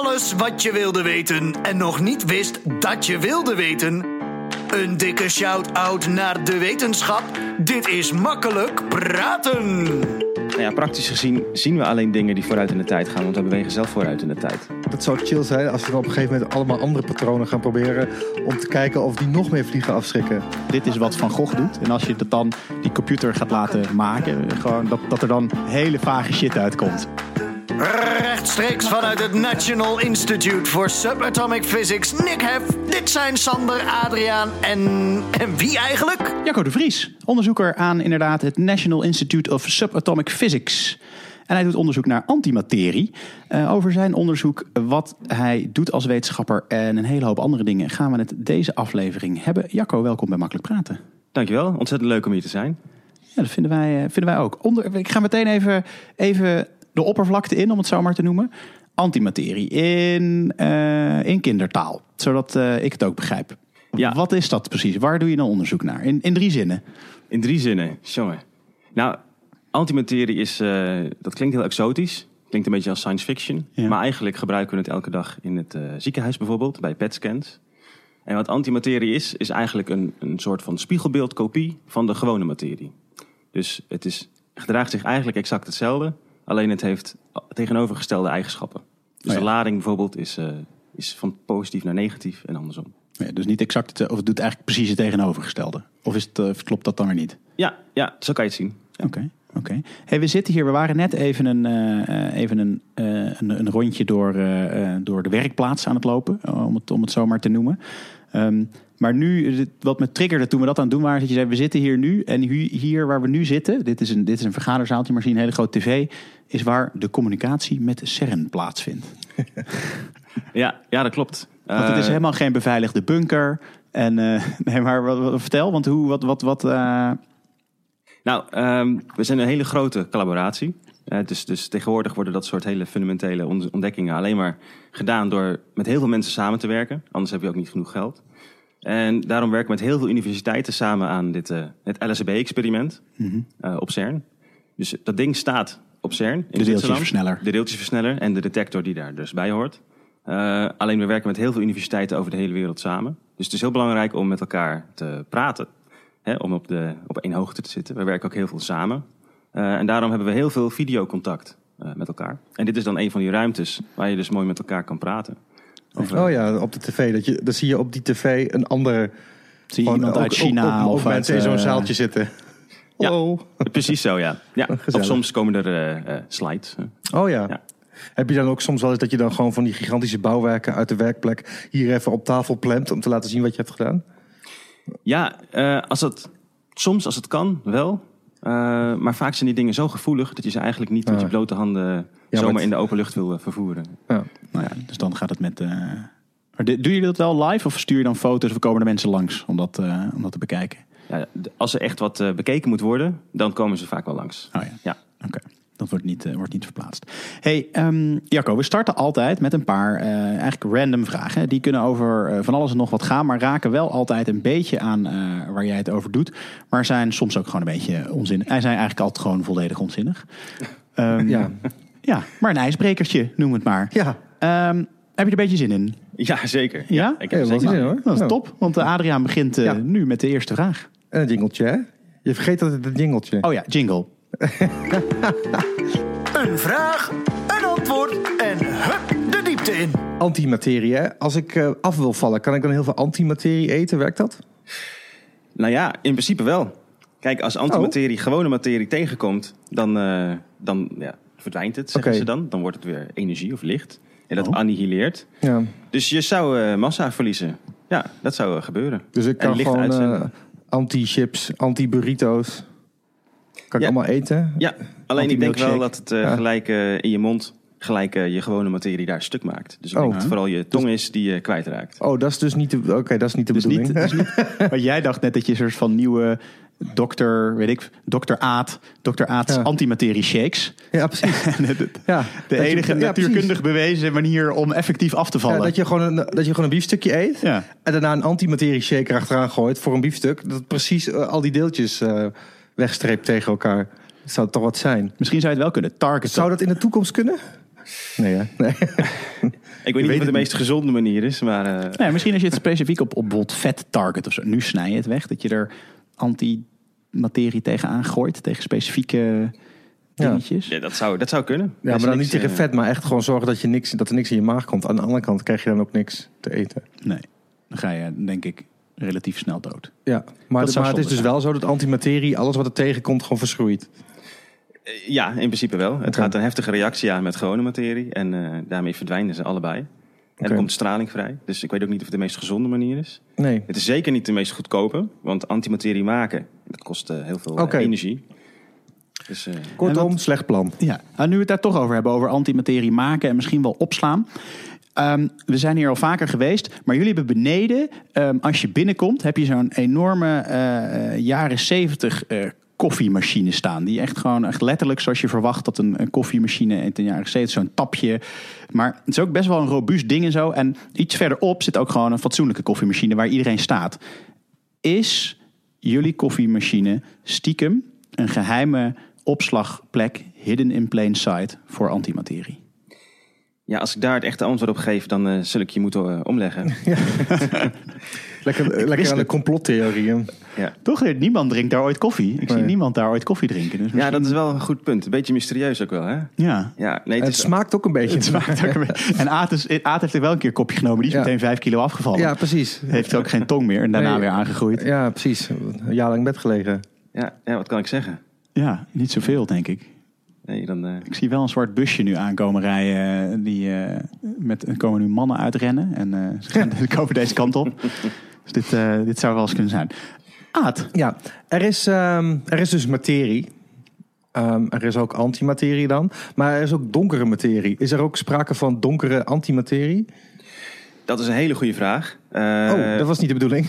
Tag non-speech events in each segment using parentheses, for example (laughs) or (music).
Alles wat je wilde weten en nog niet wist dat je wilde weten. Een dikke shout-out naar de wetenschap. Dit is makkelijk praten. Nou ja, praktisch gezien zien we alleen dingen die vooruit in de tijd gaan, want we bewegen zelf vooruit in de tijd. Dat zou chill zijn als we op een gegeven moment allemaal andere patronen gaan proberen. Om te kijken of die nog meer vliegen afschrikken. Dit is wat Van Gogh doet. En als je het dan die computer gaat laten maken, gewoon dat, dat er dan hele vage shit uitkomt. Rechtstreeks vanuit het National Institute for Subatomic Physics, Nick Hef. Dit zijn Sander, Adriaan en. en wie eigenlijk? Jacco de Vries, onderzoeker aan inderdaad het National Institute of Subatomic Physics. En hij doet onderzoek naar antimaterie. Uh, over zijn onderzoek, wat hij doet als wetenschapper en een hele hoop andere dingen gaan we het deze aflevering hebben. Jacco, welkom bij Makkelijk Praten. Dankjewel, ontzettend leuk om hier te zijn. Ja, dat vinden wij, vinden wij ook. Onder, ik ga meteen even, even de oppervlakte in, om het zo maar te noemen. Antimaterie in, uh, in kindertaal, zodat uh, ik het ook begrijp. Ja. Wat is dat precies? Waar doe je dan onderzoek naar? In, in drie zinnen. In drie zinnen, jongen. Nou, antimaterie is, uh, dat klinkt heel exotisch. Klinkt een beetje als science fiction. Ja. Maar eigenlijk gebruiken we het elke dag in het ziekenhuis bijvoorbeeld, bij PET-scans. En wat antimaterie is, is eigenlijk een, een soort van spiegelbeeldkopie van de gewone materie. Dus het is, gedraagt zich eigenlijk exact hetzelfde, Alleen het heeft tegenovergestelde eigenschappen. Dus oh ja. de lading bijvoorbeeld is, uh, is van positief naar negatief en andersom. Ja, dus niet exact, het, of het doet eigenlijk precies het tegenovergestelde. Of is het, uh, klopt dat dan weer niet? Ja, ja zo kan je het zien. Oké. Okay. Oké. Okay. Hey, we zitten hier, we waren net even een, uh, even een, uh, een, een, rondje door, uh, door de werkplaats aan het lopen, om het, om het zo maar te noemen. Um, maar nu, wat me triggerde toen we dat aan het doen waren, dat je zei, we zitten hier nu. En hier waar we nu zitten, dit is een, dit is een vergaderzaaltje, maar zie een hele grote tv, is waar de communicatie met CERN plaatsvindt. (laughs) ja, ja, dat klopt. Want het is helemaal geen beveiligde bunker. En uh, (laughs) nee, maar wat, wat, vertel, want hoe, wat, wat, wat. Uh... Nou, um, we zijn een hele grote collaboratie. Uh, dus, dus tegenwoordig worden dat soort hele fundamentele ontdekkingen alleen maar gedaan door met heel veel mensen samen te werken. Anders heb je ook niet genoeg geld. En daarom werken we met heel veel universiteiten samen aan dit, uh, het LSB-experiment mm -hmm. uh, op CERN. Dus dat ding staat op CERN. In de deeltjesversneller. De deeltjesversneller en de detector die daar dus bij hoort. Uh, alleen we werken met heel veel universiteiten over de hele wereld samen. Dus het is heel belangrijk om met elkaar te praten. Hè, om op, de, op één hoogte te zitten. We werken ook heel veel samen. en daarom hebben we heel veel videocontact met elkaar. En dit is dan een van die ruimtes waar je dus mooi met elkaar kan praten. Of, oh ja, op de tv. Dat je, dan zie je op die tv een andere... Zie je iemand uit China ook, of mensen in zo'n zaaltje zitten. Ja, oh. (laughs) precies zo, ja. ja. Of soms komen er uh, uh, slides. Oh ja. ja. Heb je dan ook soms wel eens dat je dan gewoon van die gigantische bouwwerken uit de werkplek hier even op tafel plemt om te laten zien wat je hebt gedaan? Ja, uh, als het, soms als het kan, wel. Maar vaak zijn die dingen zo gevoelig dat je ze eigenlijk niet met je blote handen ja, zomaar het... in de open lucht wil vervoeren. Ja. Nou ja, dus dan gaat het met. Uh... Doe je dat wel live of stuur je dan foto's of komen er mensen langs om dat, uh, om dat te bekijken? Ja, als er echt wat uh, bekeken moet worden, dan komen ze vaak wel langs. Oh ja. ja. Oké. Okay. Dat wordt niet, uh, wordt niet verplaatst. Hey, um, Jacco, we starten altijd met een paar uh, eigenlijk random vragen. Die kunnen over uh, van alles en nog wat gaan, maar raken wel altijd een beetje aan waar jij het over doet. Maar zijn soms ook gewoon een beetje onzinnig. Hij zijn eigenlijk altijd gewoon volledig onzinnig. Um, (laughs) ja. Ja, maar een ijsbrekertje, noem het maar. Ja. Um, heb je er een beetje zin in? Ja, zeker. Ja? ik heb er zeker zin in hoor. Dat is top, want Adriaan begint ja. nu met de eerste vraag. En een jingeltje, hè? Je vergeet dat het een jingeltje. Oh ja, jingle. (laughs) een vraag, een antwoord en hup, de diepte in. Antimaterie, hè? Als ik uh, af wil vallen, kan ik dan heel veel antimaterie eten? Werkt dat? Nou ja, in principe wel. Kijk, als antimaterie oh. gewone materie tegenkomt, dan, uh, dan ja, verdwijnt het, zeggen okay. ze dan. Dan wordt het weer energie of licht. En dat oh. annihileert. Ja. Dus je zou uh, massa verliezen. Ja, dat zou uh, gebeuren. Dus ik kan gewoon uh, anti-chips, anti-burrito's... kan ik allemaal eten? Ja, alleen ik denk wel dat het ja. gelijk in je mond... gelijk je gewone materie daar stuk maakt. Dus ik oh. denk dat het vooral je tong is die je kwijtraakt. Oh, dat is dus niet de, okay, dat is niet de dus bedoeling. Niet, dus niet, (laughs) maar jij dacht net dat je een soort van nieuwe dokter, weet ik, dokter Aad, dokter Aad's ja. antimaterie shakes. Ja, precies. (laughs) de, ja, de enige je, natuurkundig bewezen manier om effectief af te vallen. Ja, dat, je gewoon een, dat je gewoon een biefstukje eet en daarna een antimaterie shaker achteraan gooit voor een biefstuk. Dat precies uh, al die deeltjes uh, wegstreept tegen elkaar. Dat zou toch wat zijn? Misschien zou je het wel kunnen. Target zou dat in de toekomst kunnen? Nee, hè? Nee. (laughs) Ik weet niet of het de meest gezonde manier is, maar... Uh... Nee, misschien als je het specifiek op, op bijvoorbeeld vet target of zo. Nu snij je het weg, dat je er anti-materie tegenaan gooit, tegen specifieke dingetjes. Ja, dat zou, dat zou kunnen. Ja, maar dan niet tegen vet, maar echt gewoon zorgen dat, je niks, dat er niks in je maag komt. Aan de andere kant krijg je dan ook niks te eten. Nee, dan ga je denk ik relatief snel dood. Ja, maar, maar het is dus wel zo dat antimaterie, alles wat er tegenkomt, gewoon verschroeit. Eh, ja, in principe wel. Het gaat een heftige reactie aan met gewone materie. En uh, daarmee verdwijnen ze allebei. En er komt straling vrij. Dus ik weet ook niet of het de meest gezonde manier is. Nee. Het is zeker niet de meest goedkope. Want antimaterie maken, dat kost uh, heel veel energie. Dus, Kortom, slecht plan. Ja, nou, nu we het daar toch over hebben, over antimaterie maken en misschien wel opslaan. Um, we zijn hier al vaker geweest, maar jullie hebben beneden, um, als je binnenkomt, heb je zo'n enorme uh, jaren zeventig uh, koffiemachine staan. Die echt gewoon echt letterlijk zoals je verwacht dat een, een koffiemachine in de jaren 70 zo'n tapje. Maar het is ook best wel een robuust ding en zo. En iets verderop zit ook gewoon een fatsoenlijke koffiemachine waar iedereen staat. Is jullie koffiemachine stiekem een geheime opslagplek hidden in plain sight voor antimaterie? Ja, als ik daar het echte antwoord op geef, dan uh, zul ik je moeten uh, omleggen. (laughs) (laughs) lekker lekker aan de complottheorieën. Ja. Toch, niemand drinkt daar ooit koffie. Ik zie niemand daar ooit koffie drinken. Dus Ja, dat is wel een goed punt. Een beetje mysterieus ook wel, hè? Ja. ja nee, het, het smaakt ook een beetje. Het smaakt ook een (laughs) beetje. En Aad, is, Aad heeft er wel een keer een kopje genomen. Die is meteen vijf kilo afgevallen. Ja, precies. Heeft ook geen tong meer en daarna weer aangegroeid. Ja, precies. Een jaar lang bed gelegen. Ja, ja, wat kan ik zeggen? Ja, niet zoveel, denk ik. Nee, dan, uh... Ik zie wel een zwart busje nu aankomen rijden. Eh, die, uh, met, er komen nu mannen uitrennen. En uh, ze gaan (laughs) komen deze kant op. Dus dit, dit zou wel eens kunnen zijn. Aad. Ja, er is, um, er is dus materie. Um, er is ook antimaterie dan. Maar er is ook donkere materie. Is er ook sprake van donkere antimaterie? Dat is een hele goede vraag. oh, dat was niet de bedoeling.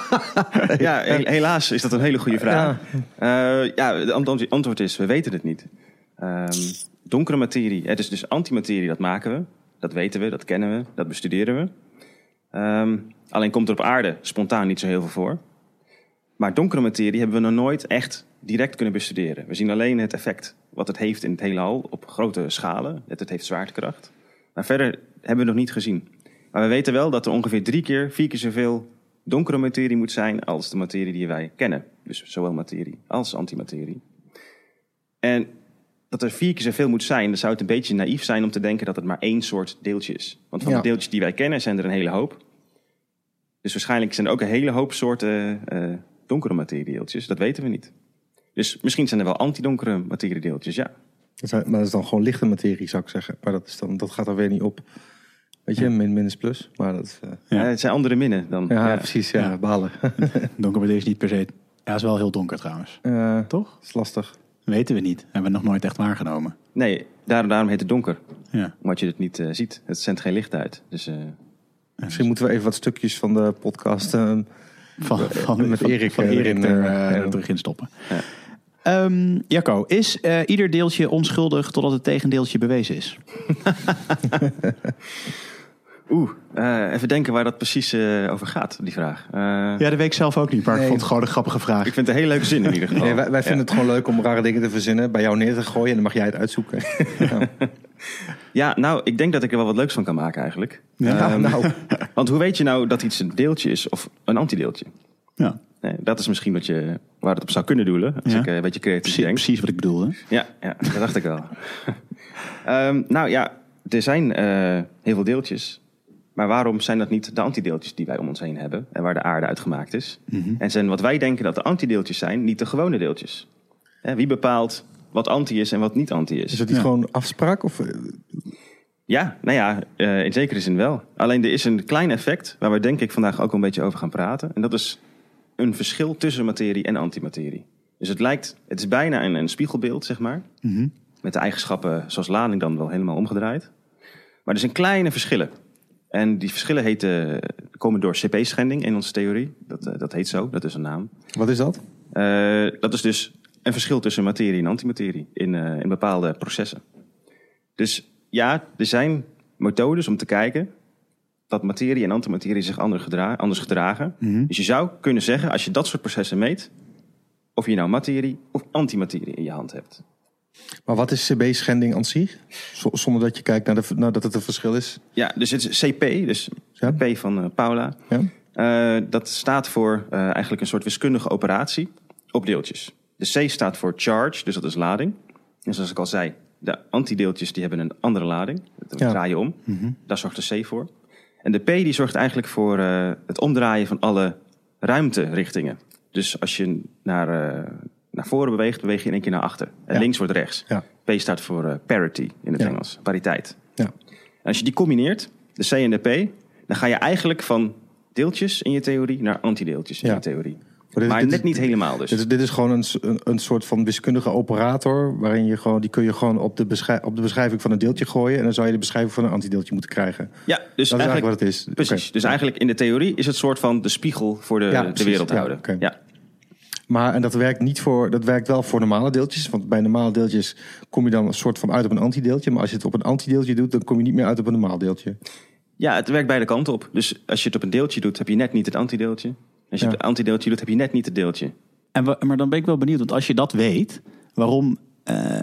(laughs) ja, (laughs) helaas is dat een hele goede vraag. Ja, uh, ja het antwoord is, we weten het niet. Um, donkere materie, het is dus antimaterie, dat maken we. Dat weten we, dat kennen we, dat bestuderen we. Um, alleen komt er op aarde spontaan niet zo heel veel voor. Maar donkere materie hebben we nog nooit echt direct kunnen bestuderen. We zien alleen het effect wat het heeft in het heelal op grote schalen. Het heeft zwaartekracht. Maar verder hebben we nog niet gezien. Maar we weten wel dat er ongeveer drie keer, vier keer zoveel donkere materie moet zijn als de materie die wij kennen. Dus zowel materie als antimaterie. En dat er vier keer zoveel moet zijn, dan zou het een beetje naïef zijn om te denken dat het maar één soort deeltje is. Want van de deeltjes die wij kennen zijn er een hele hoop. Dus waarschijnlijk zijn er ook een hele hoop soorten uh, donkere materiedeeltjes. Dat weten we niet. Dus misschien zijn er wel antidonkere materiedeeltjes, ja. Maar dat is dan gewoon lichte materie, zou ik zeggen. Maar dat, is dan, dat gaat dan weer niet op. Weet je, min, min is plus. Maar dat, uh... ja. het zijn andere minnen dan. Ja, precies. Ja, balen. donker materie is niet per se... Ja, is wel heel donker trouwens. Uh, Toch? is lastig. Weten we niet. Hebben we nog nooit echt waargenomen. Nee, daarom, daarom heet het donker. Ja. Omdat je het niet uh, ziet. Het zendt geen licht uit. Dus, uh, Misschien moeten we even wat stukjes van de podcast uh, van, van, met Erik, van Erik er, er terug in stoppen. Ja. Um, Jacco, is ieder deeltje onschuldig totdat het tegendeeltje bewezen is? (laughs) Oeh, uh, even denken waar dat precies uh, over gaat, die vraag. Uh, ja, dat weet ik zelf ook niet, maar nee. ik vond het gewoon een grappige vraag. Ik vind het een hele leuke zin in ieder geval. Nee, wij, wij vinden ja. het gewoon leuk om rare dingen te verzinnen, bij jou neer te gooien en dan mag jij het uitzoeken. (laughs) ja. ja, nou, ik denk dat ik er wel wat leuks van kan maken eigenlijk. Ja, um, nou. (laughs) Want hoe weet je nou dat iets een deeltje is of een antideeltje? Ja. Nee, dat is misschien wat je, waar het op zou kunnen doelen, als ik een beetje creatief precies, denk. Precies wat ik bedoelde. Ja, ja dat dacht ik wel. um, (laughs) nou ja, er zijn heel veel deeltjes. Maar waarom zijn dat niet de antideeltjes die wij om ons heen hebben en waar de aarde uitgemaakt is? Mhm. Mm -hmm. En zijn wat wij denken dat de antideeltjes zijn, niet de gewone deeltjes? Hè, wie bepaalt wat anti is en wat niet anti is? Is dat niet ja. gewoon afspraak? Of... Ja, nou ja, uh, in zekere zin wel. Alleen er is een klein effect waar we denk ik vandaag ook een beetje over gaan praten. En dat is een verschil tussen materie en antimaterie. Dus het lijkt, het is bijna een, een spiegelbeeld, zeg maar. Mm -hmm. Met de eigenschappen zoals lading dan wel helemaal omgedraaid. Maar er zijn kleine verschillen. En die verschillen heten, komen door CP-schending in onze theorie. Dat, uh, dat heet zo, dat is een naam. Wat is dat? Uh, dat is dus een verschil tussen materie en antimaterie in, uh, in bepaalde processen. Dus ja, er zijn methodes om te kijken dat materie en antimaterie zich anders, gedra anders gedragen. Mhm. Mm -hmm. Dus je zou kunnen zeggen, als je dat soort processen meet, of je nou materie of antimaterie in je hand hebt. Maar wat is CB-schending aan zich? Zonder dat je kijkt naar, de, naar dat het een verschil is. Ja, dus het is CP, dus ja? P van uh, Paula. Ja? Uh, dat staat voor uh, eigenlijk een soort wiskundige operatie op deeltjes. De C staat voor charge, dus dat is lading. En zoals ik al zei, de antideeltjes die hebben een andere lading. Dat ja. draai je om. Mm -hmm. Daar zorgt de C voor. En de P die zorgt eigenlijk voor het omdraaien van alle ruimterichtingen. Dus als je naar, naar voren beweegt, beweeg je in één keer naar achter. En links wordt rechts. Ja. P staat voor uh, parity in het Engels, pariteit. En als je die combineert, de C en de P, dan ga je eigenlijk van deeltjes in je theorie naar antideeltjes in je theorie. Maar, maar net niet helemaal dus. Dit, dit is gewoon een, een, een, soort van wiskundige operator... waarin je gewoon, die kun je gewoon op de, beschrijving, op de beschrijving van een deeltje gooien... en dan zou je de beschrijving van een antideeltje moeten krijgen. Ja, dus dat is eigenlijk wat het is. Precies. Dus eigenlijk in de theorie is het soort van de spiegel voor de, ja, de wereld houden. Ja, ja. Maar en dat werkt, niet voor, dat werkt wel voor normale deeltjes. Want bij normale deeltjes kom je dan een soort van uit op een antideeltje. Maar als je het op een antideeltje doet, dan kom je niet meer uit op een normaal deeltje. Ja, het werkt beide kanten op. Dus als je het op een deeltje doet, heb je net niet het antideeltje. Als je ja. het antideeltje doet, heb je net niet het deeltje. En, maar dan ben ik wel benieuwd, want als je dat weet, waarom, uh,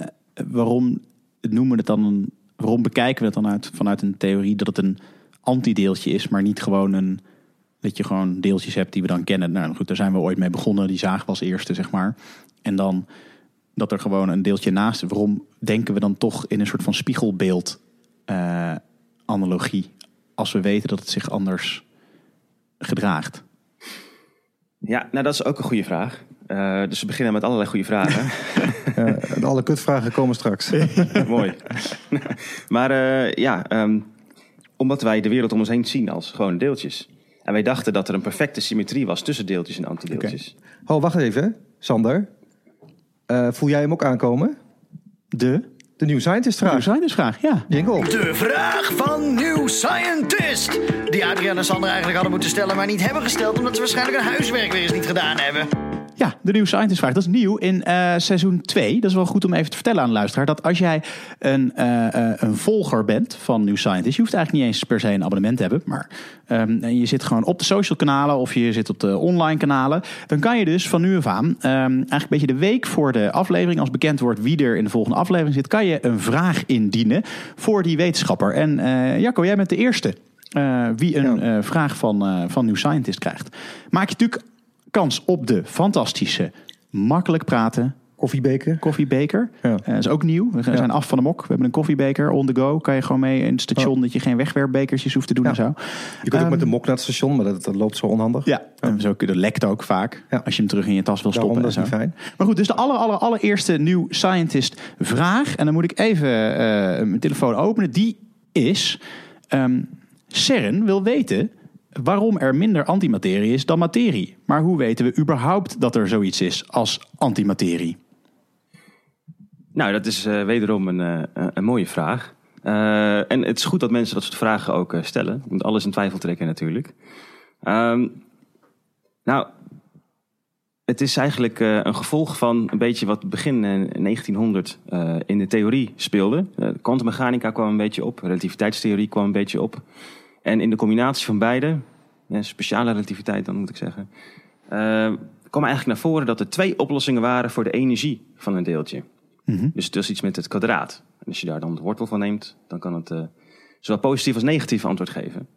waarom noemen we het dan waarom bekijken we het dan uit, vanuit een theorie dat het een antideeltje is, maar niet gewoon een dat je gewoon deeltjes hebt die we dan kennen. Nou goed, daar zijn we ooit mee begonnen. Die zagen we als eerste, zeg maar. En dan dat er gewoon een deeltje naast. Waarom denken we dan toch in een soort van spiegelbeeld uh, analogie? Als we weten dat het zich anders gedraagt. Ja, nou dat is ook een goede vraag. Uh, dus we beginnen met allerlei goede vragen. (laughs) uh, alle kutvragen komen straks. (laughs) Mooi. maar uh, ja, um, omdat wij de wereld om ons heen zien als gewoon deeltjes. En wij dachten dat er een perfecte symmetrie was tussen deeltjes en antideeltjes. Okay. Oh, wacht even, Sander. Uh, voel jij hem ook aankomen? De? De New Scientist vraag. New Scientist vraag, ja. Jingle. De vraag van New Scientist. Die Adriaan en Sander eigenlijk hadden moeten stellen, maar niet hebben gesteld... omdat ze waarschijnlijk hun huiswerk weer eens niet gedaan hebben. Ja, de New Scientist vraag. Dat is nieuw in uh, seizoen 2. Dat is wel goed om even te vertellen aan de luisteraar. Dat als jij een, uh, uh, een volger bent van New Scientist. Je hoeft eigenlijk niet eens per se een abonnement te hebben. Maar um, je zit gewoon op de social kanalen of je zit op de online kanalen. Dan kan je dus van nu af aan, um, eigenlijk een beetje de week voor de aflevering. Als bekend wordt wie er in de volgende aflevering zit. Kan je een vraag indienen voor die wetenschapper. En Jacco, jij bent de eerste. wie een ja. vraag van, van New Scientist krijgt. Maak je natuurlijk kans op de fantastische, makkelijk praten Koffiebeker. Koffiebeker. Ja. Uh, dat is ook nieuw. We zijn af van de mok. We hebben een koffiebeker on the go. Kan je gewoon mee in het station oh. dat je geen wegwerpbekertjes hoeft te doen ja. en zo. Je kunt um, ook met de mok naar het station, maar dat, dat loopt zo onhandig. Ja, en zo, dat lekt ook vaak. Als je hem terug in je tas wil stoppen. dat is fijn. Maar goed, dus de aller, aller, allereerste New Scientist vraag. En dan moet ik even uh, mijn telefoon openen. Die is... Um, CERN wil weten waarom er minder antimaterie is dan materie. Maar hoe weten we überhaupt dat er zoiets is als antimaterie? Nou, dat is uh, wederom een, uh, een mooie vraag. Uh, en het is goed dat mensen dat soort vragen ook stellen. Je moet alles in twijfel trekken natuurlijk. Um, nou, het is eigenlijk een gevolg van een beetje wat begin 1900 in de theorie speelde. Kwantummechanica kwam een beetje op, relativiteitstheorie kwam een beetje op. En in de combinatie van beide, speciale relativiteit dan moet ik zeggen, uh, kwam eigenlijk naar voren dat er twee oplossingen waren voor de energie van een deeltje. Mm -hmm. Dus het is iets met het kwadraat. En als je daar dan de wortel van neemt, dan kan het uh, zowel positief als negatief antwoord geven.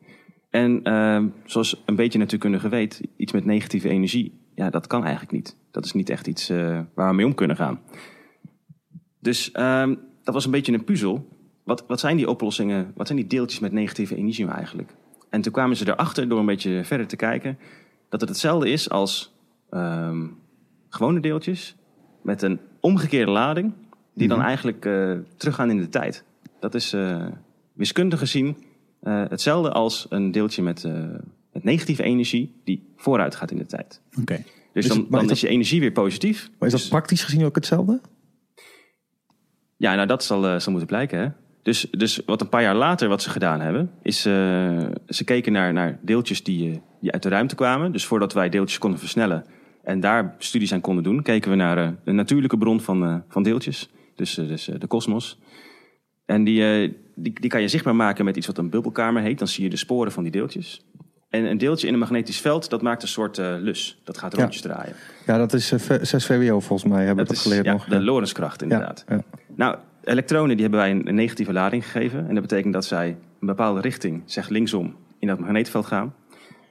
En uh, zoals een beetje natuurkundige weet, iets met negatieve energie, ja, dat kan eigenlijk niet. Dat is niet echt iets waar we mee om kunnen gaan. Dus ehm, dat was een beetje een puzzel wat, wat zijn die oplossingen, wat zijn die deeltjes met negatieve energie nou eigenlijk? En toen kwamen ze erachter, door een beetje verder te kijken, dat het hetzelfde is als um, gewone deeltjes met een omgekeerde lading, die dan mhm. eigenlijk uh, teruggaan in de tijd. Dat is uh, wiskundig gezien uh, hetzelfde als een deeltje met, met negatieve energie die vooruit gaat in de tijd. Oké. Dus, dan, dan is, dat, is, je energie weer positief. Maar is dat dus, praktisch gezien ook hetzelfde? Ja, nou dat zal, zal moeten blijken. Hè? Dus, dus wat een paar jaar later wat ze gedaan hebben, is uh, ze keken naar, naar deeltjes die, uh, die uit de ruimte kwamen. Dus voordat wij deeltjes konden versnellen en daar studies aan konden doen, keken we naar uh, de natuurlijke bron van, van deeltjes. Dus, dus de kosmos. En die, die, die kan je zichtbaar maken met iets wat een bubbelkamer heet. Dan zie je de sporen van die deeltjes. En een deeltje in een magnetisch veld, dat maakt een soort lus. Dat gaat rondjes ja. draaien. Ja, dat is 6 VWO volgens mij, hebben we dat, dat geleerd ja, nog. De inderdaad. Ja, ja. Nou, elektronen die hebben wij een, negatieve lading gegeven. En dat betekent dat zij een bepaalde richting, zeg linksom, in dat magneetveld gaan.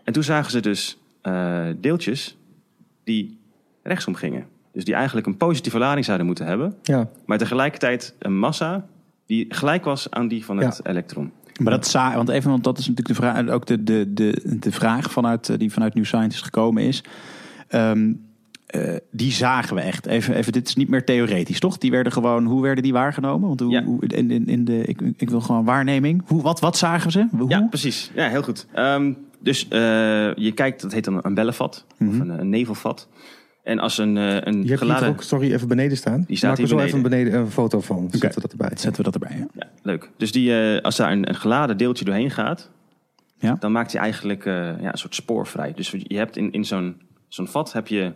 En toen zagen ze dus uh, deeltjes die rechtsom gingen. Dus die eigenlijk een positieve lading zouden moeten hebben. Ja. Maar tegelijkertijd een massa die gelijk was aan die van het elektron. Maar dat za want even, want dat is natuurlijk de vraag, ook de, de, de, de vraag vanuit, eh, die vanuit New Scientist gekomen is. Um, uh, die zagen we echt. Even, even, dit is niet meer theoretisch, toch? Die werden gewoon, hoe werden die waargenomen? Want hoe, hoe in, in, in, de, ik, ik wil gewoon waarneming. Hoe, wat, wat zagen ze? Hoe? Ja, precies. Ja, heel goed. Um, dus uh, je kijkt, dat heet dan een bellenvat mm -hmm. of mhm. een, een, nevelvat. En als een, een je geladen... hebt ook, sorry, even beneden staan. Die staat Maak hier zo beneden. even beneden een foto van. Okay. Zetten we dat erbij. Zetten we dat erbij, ja. ja leuk. Dus die, uh, als daar een, een, geladen deeltje doorheen gaat... Ja? dan maakt hij eigenlijk uh, ja, een soort spoor vrij. Dus je hebt in, in zo'n zo'n vat heb je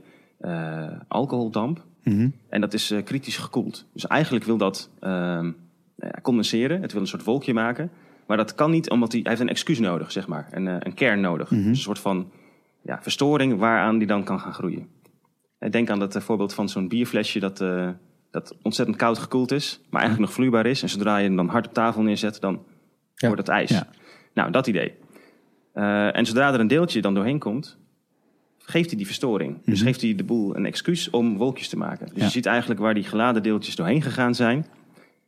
alcoholdamp. Mm -hmm. En dat is uh, kritisch gekoeld. Dus eigenlijk wil dat uh, condenseren. Het wil een soort wolkje maken. Maar dat kan niet, omdat hij, hij heeft een excuus nodig, zeg maar. Een, uh, een kern nodig. Mm -hmm. Dus een soort van ja, verstoring waaraan die dan kan gaan groeien. Denk aan dat voorbeeld van zo'n bierflesje dat, dat ontzettend koud gekoeld is. Maar eigenlijk nog vloeibaar is. En zodra je hem dan hard op tafel neerzet, dan ja. wordt het ijs. Ja. Nou, dat idee. en zodra er een deeltje dan doorheen komt, geeft hij die verstoring. Dus mhm. geeft hij de boel een excuus om wolkjes te maken. Dus je ziet eigenlijk waar die geladen deeltjes doorheen gegaan zijn.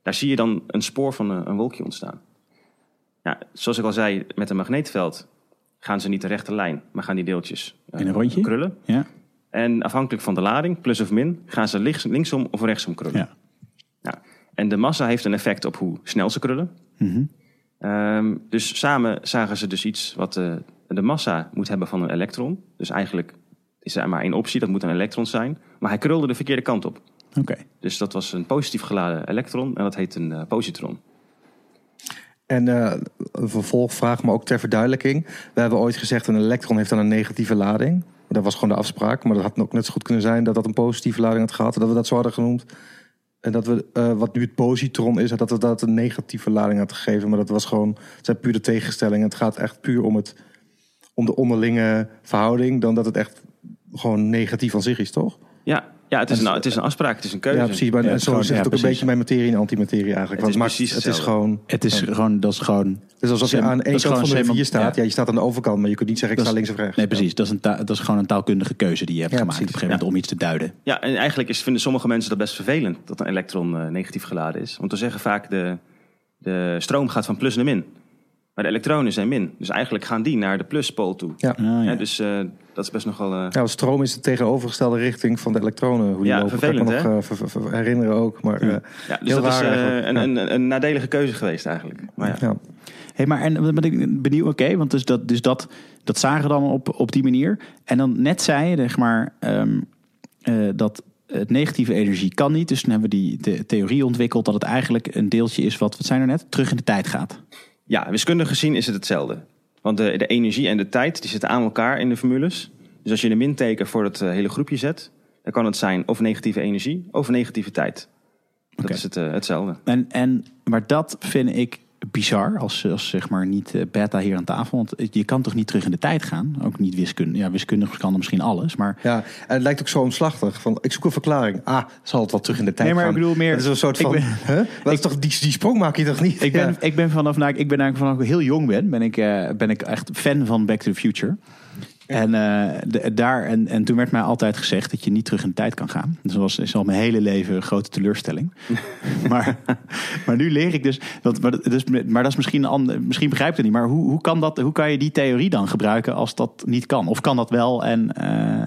Daar zie je dan een spoor van een, een wolkje ontstaan. Ja, zoals ik al zei, met een magneetveld gaan ze niet de rechte lijn, maar gaan die deeltjes uh, in een rondje krullen. Ja. En afhankelijk van de lading, plus of min, gaan ze links, linksom of rechtsom krullen. Ja. Nou, en de massa heeft een effect op hoe snel ze krullen. Mm um, dus samen zagen ze dus iets wat uh, de massa moet hebben van een elektron. Dus eigenlijk is er maar één optie, dat moet een elektron zijn. Maar hij krulde de verkeerde kant op. Oké. Dus dat was een positief geladen elektron en dat heet een uh, positron. En uh, een vervolgvraag, maar ook ter verduidelijking. We hebben ooit gezegd een elektron heeft dan een negatieve lading. Dat was gewoon de afspraak, maar dat had ook net zo goed kunnen zijn dat dat een positieve lading had gehad. Dat we dat zo hadden genoemd. En dat we, uh, wat nu het positron is, dat we dat een negatieve lading hadden gegeven. Maar dat was gewoon, het zijn puur de tegenstellingen. Het gaat echt puur om het om de onderlinge verhouding dan dat het echt gewoon negatief aan zich is, toch? Ja, ja het, is een, het is een afspraak, het is een keuze. Ja, precies. Maar ja, zo zit het ook een beetje bij materie en antimaterie eigenlijk. Het is, precies het is gewoon... Het is gewoon, dat is gewoon... Het is alsof je aan één kant van de rivier staat. Ja. je staat aan de overkant, maar je kunt niet zeggen ik sta links of rechts. Nee, precies. Dat is, een dat is gewoon een taalkundige keuze die je hebt gemaakt op een gegeven moment om iets te duiden. Ja, en eigenlijk is, vinden sommige mensen dat best vervelend dat een elektron uh, negatief geladen is. Want we zeggen vaak de, de stroom gaat van plus naar min. Maar de elektronen zijn min. Dus eigenlijk gaan die naar de pluspool toe. Ja. Ah, ja. dus uh, dat is best nogal... Uh... Ja, stroom is de tegenovergestelde richting van de elektronen. Hoe die ja, lopen. vervelend kan ik me nog uh, herinneren ook. Maar, ja. ja dus dat is een, een, een, nadelige keuze geweest eigenlijk. Maar ja. Hey, maar en wat ik benieuwd, oké, want dus dat, dus dat, dat zagen dan op, op die manier. En dan net zei je, zeg maar, um, dat het negatieve energie kan niet. Dus dan hebben we die de theorie ontwikkeld dat het eigenlijk een deeltje is wat, wat zijn er net, terug in de tijd gaat. Ja, wiskundig gezien is het hetzelfde. Want de, de energie en de tijd die zitten aan elkaar in de formules. Dus als je een minteken voor het eh, hele groepje zet, dan kan het zijn of negatieve energie of negatieve tijd. Dat is het, uh, hetzelfde. En, en, maar dat vind ik bizar als, als zeg maar niet eh, beta hier aan tafel. Want je kan toch niet terug in de tijd gaan? Ook niet wiskundig. Ja, wiskundig kan misschien alles. Maar... Ja, en het lijkt ook zo omslachtig. Van, ik zoek een verklaring. Ah, zal het wel terug in de tijd nee, maar gaan? ik bedoel meer... Het is een soort van... huh? (laughs) Wat ik, toch, die, die sprong maak je toch niet? Ik ben, ik ben vanaf, nou, ik ben eigenlijk vanaf ik heel jong ben, ben ik, uh, ben ik echt fan van Back to the Future. En, uh, de, daar, en, en toen werd mij altijd gezegd dat je niet terug in de tijd kan gaan. Dus dat was is al mijn hele leven een grote teleurstelling. (laughs) maar, maar nu leer ik dus. Dat, maar, dus, maar dat is misschien ander, misschien begrijp je het niet. Maar hoe, hoe, kan dat, hoe kan je die theorie dan gebruiken als dat niet kan? Of kan dat wel? En, uh...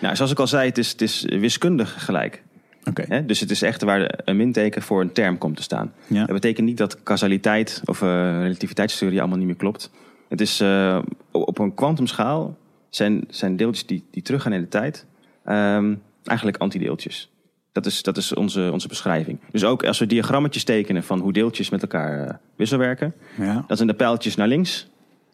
Nou, zoals ik al zei, het is, het is wiskundig gelijk. Okay. Dus het is echt waar een minteken voor een term komt te staan. Ja. Dat betekent niet dat causaliteit of uh, relativiteitstheorie allemaal niet meer klopt. Het is op een kwantumschaal zijn, zijn deeltjes die, die teruggaan in de tijd um, eigenlijk antideeltjes. Dat is, dat is onze, onze beschrijving. Dus ook als we diagrammetjes tekenen van hoe deeltjes met elkaar uh, wisselwerken, ja. dat zijn de pijltjes naar links.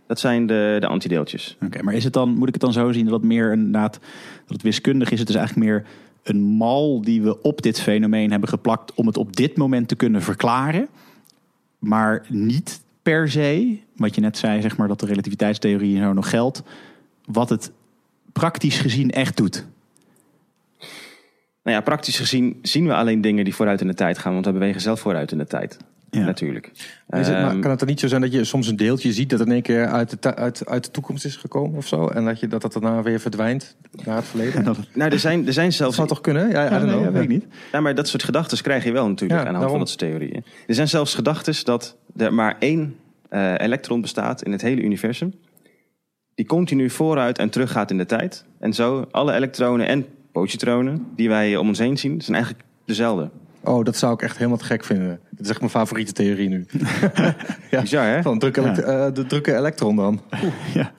Dat zijn de, de antideeltjes. Oké, maar is het dan, moet ik het dan zo zien dat het meer inderdaad, dat het wiskundig is? Het is eigenlijk meer een mal die we op dit fenomeen hebben geplakt om het op dit moment te kunnen verklaren, maar niet per se, wat je net zei, zeg maar, dat de relativiteitstheorie zo nog geldt, wat het praktisch gezien echt doet? Nou ja, praktisch gezien zien we alleen dingen die vooruit in de tijd gaan, want we bewegen zelf vooruit in de tijd. Ja. Natuurlijk. Is het, maar Ehm, kan het dan niet zo zijn dat je soms een deeltje ziet dat in één keer uit de, uit, uit de toekomst is gekomen of zo? En dat je, dat, dat daarna weer verdwijnt naar het verleden? (laughs) Dat nou, er zijn, er zijn zelfs zou toch kunnen? Ja, I don't nee, know. ja, weet ik niet. Ja, maar dat soort gedachten krijg je wel natuurlijk Ja, aan de hand van dat soort theorieën. Er zijn zelfs gedachten dat er maar één eh, elektron bestaat in het hele universum. Die continu vooruit en terug gaat in de tijd. En zo alle elektronen en positronen die wij om ons heen zien, zijn eigenlijk dezelfde. Oh, dat zou ik echt helemaal te gek vinden. Dat is echt mijn favoriete theorie nu. (laughs) (laughs) ja. Bizar, hè? Van drukke eh, de drukke elektron dan.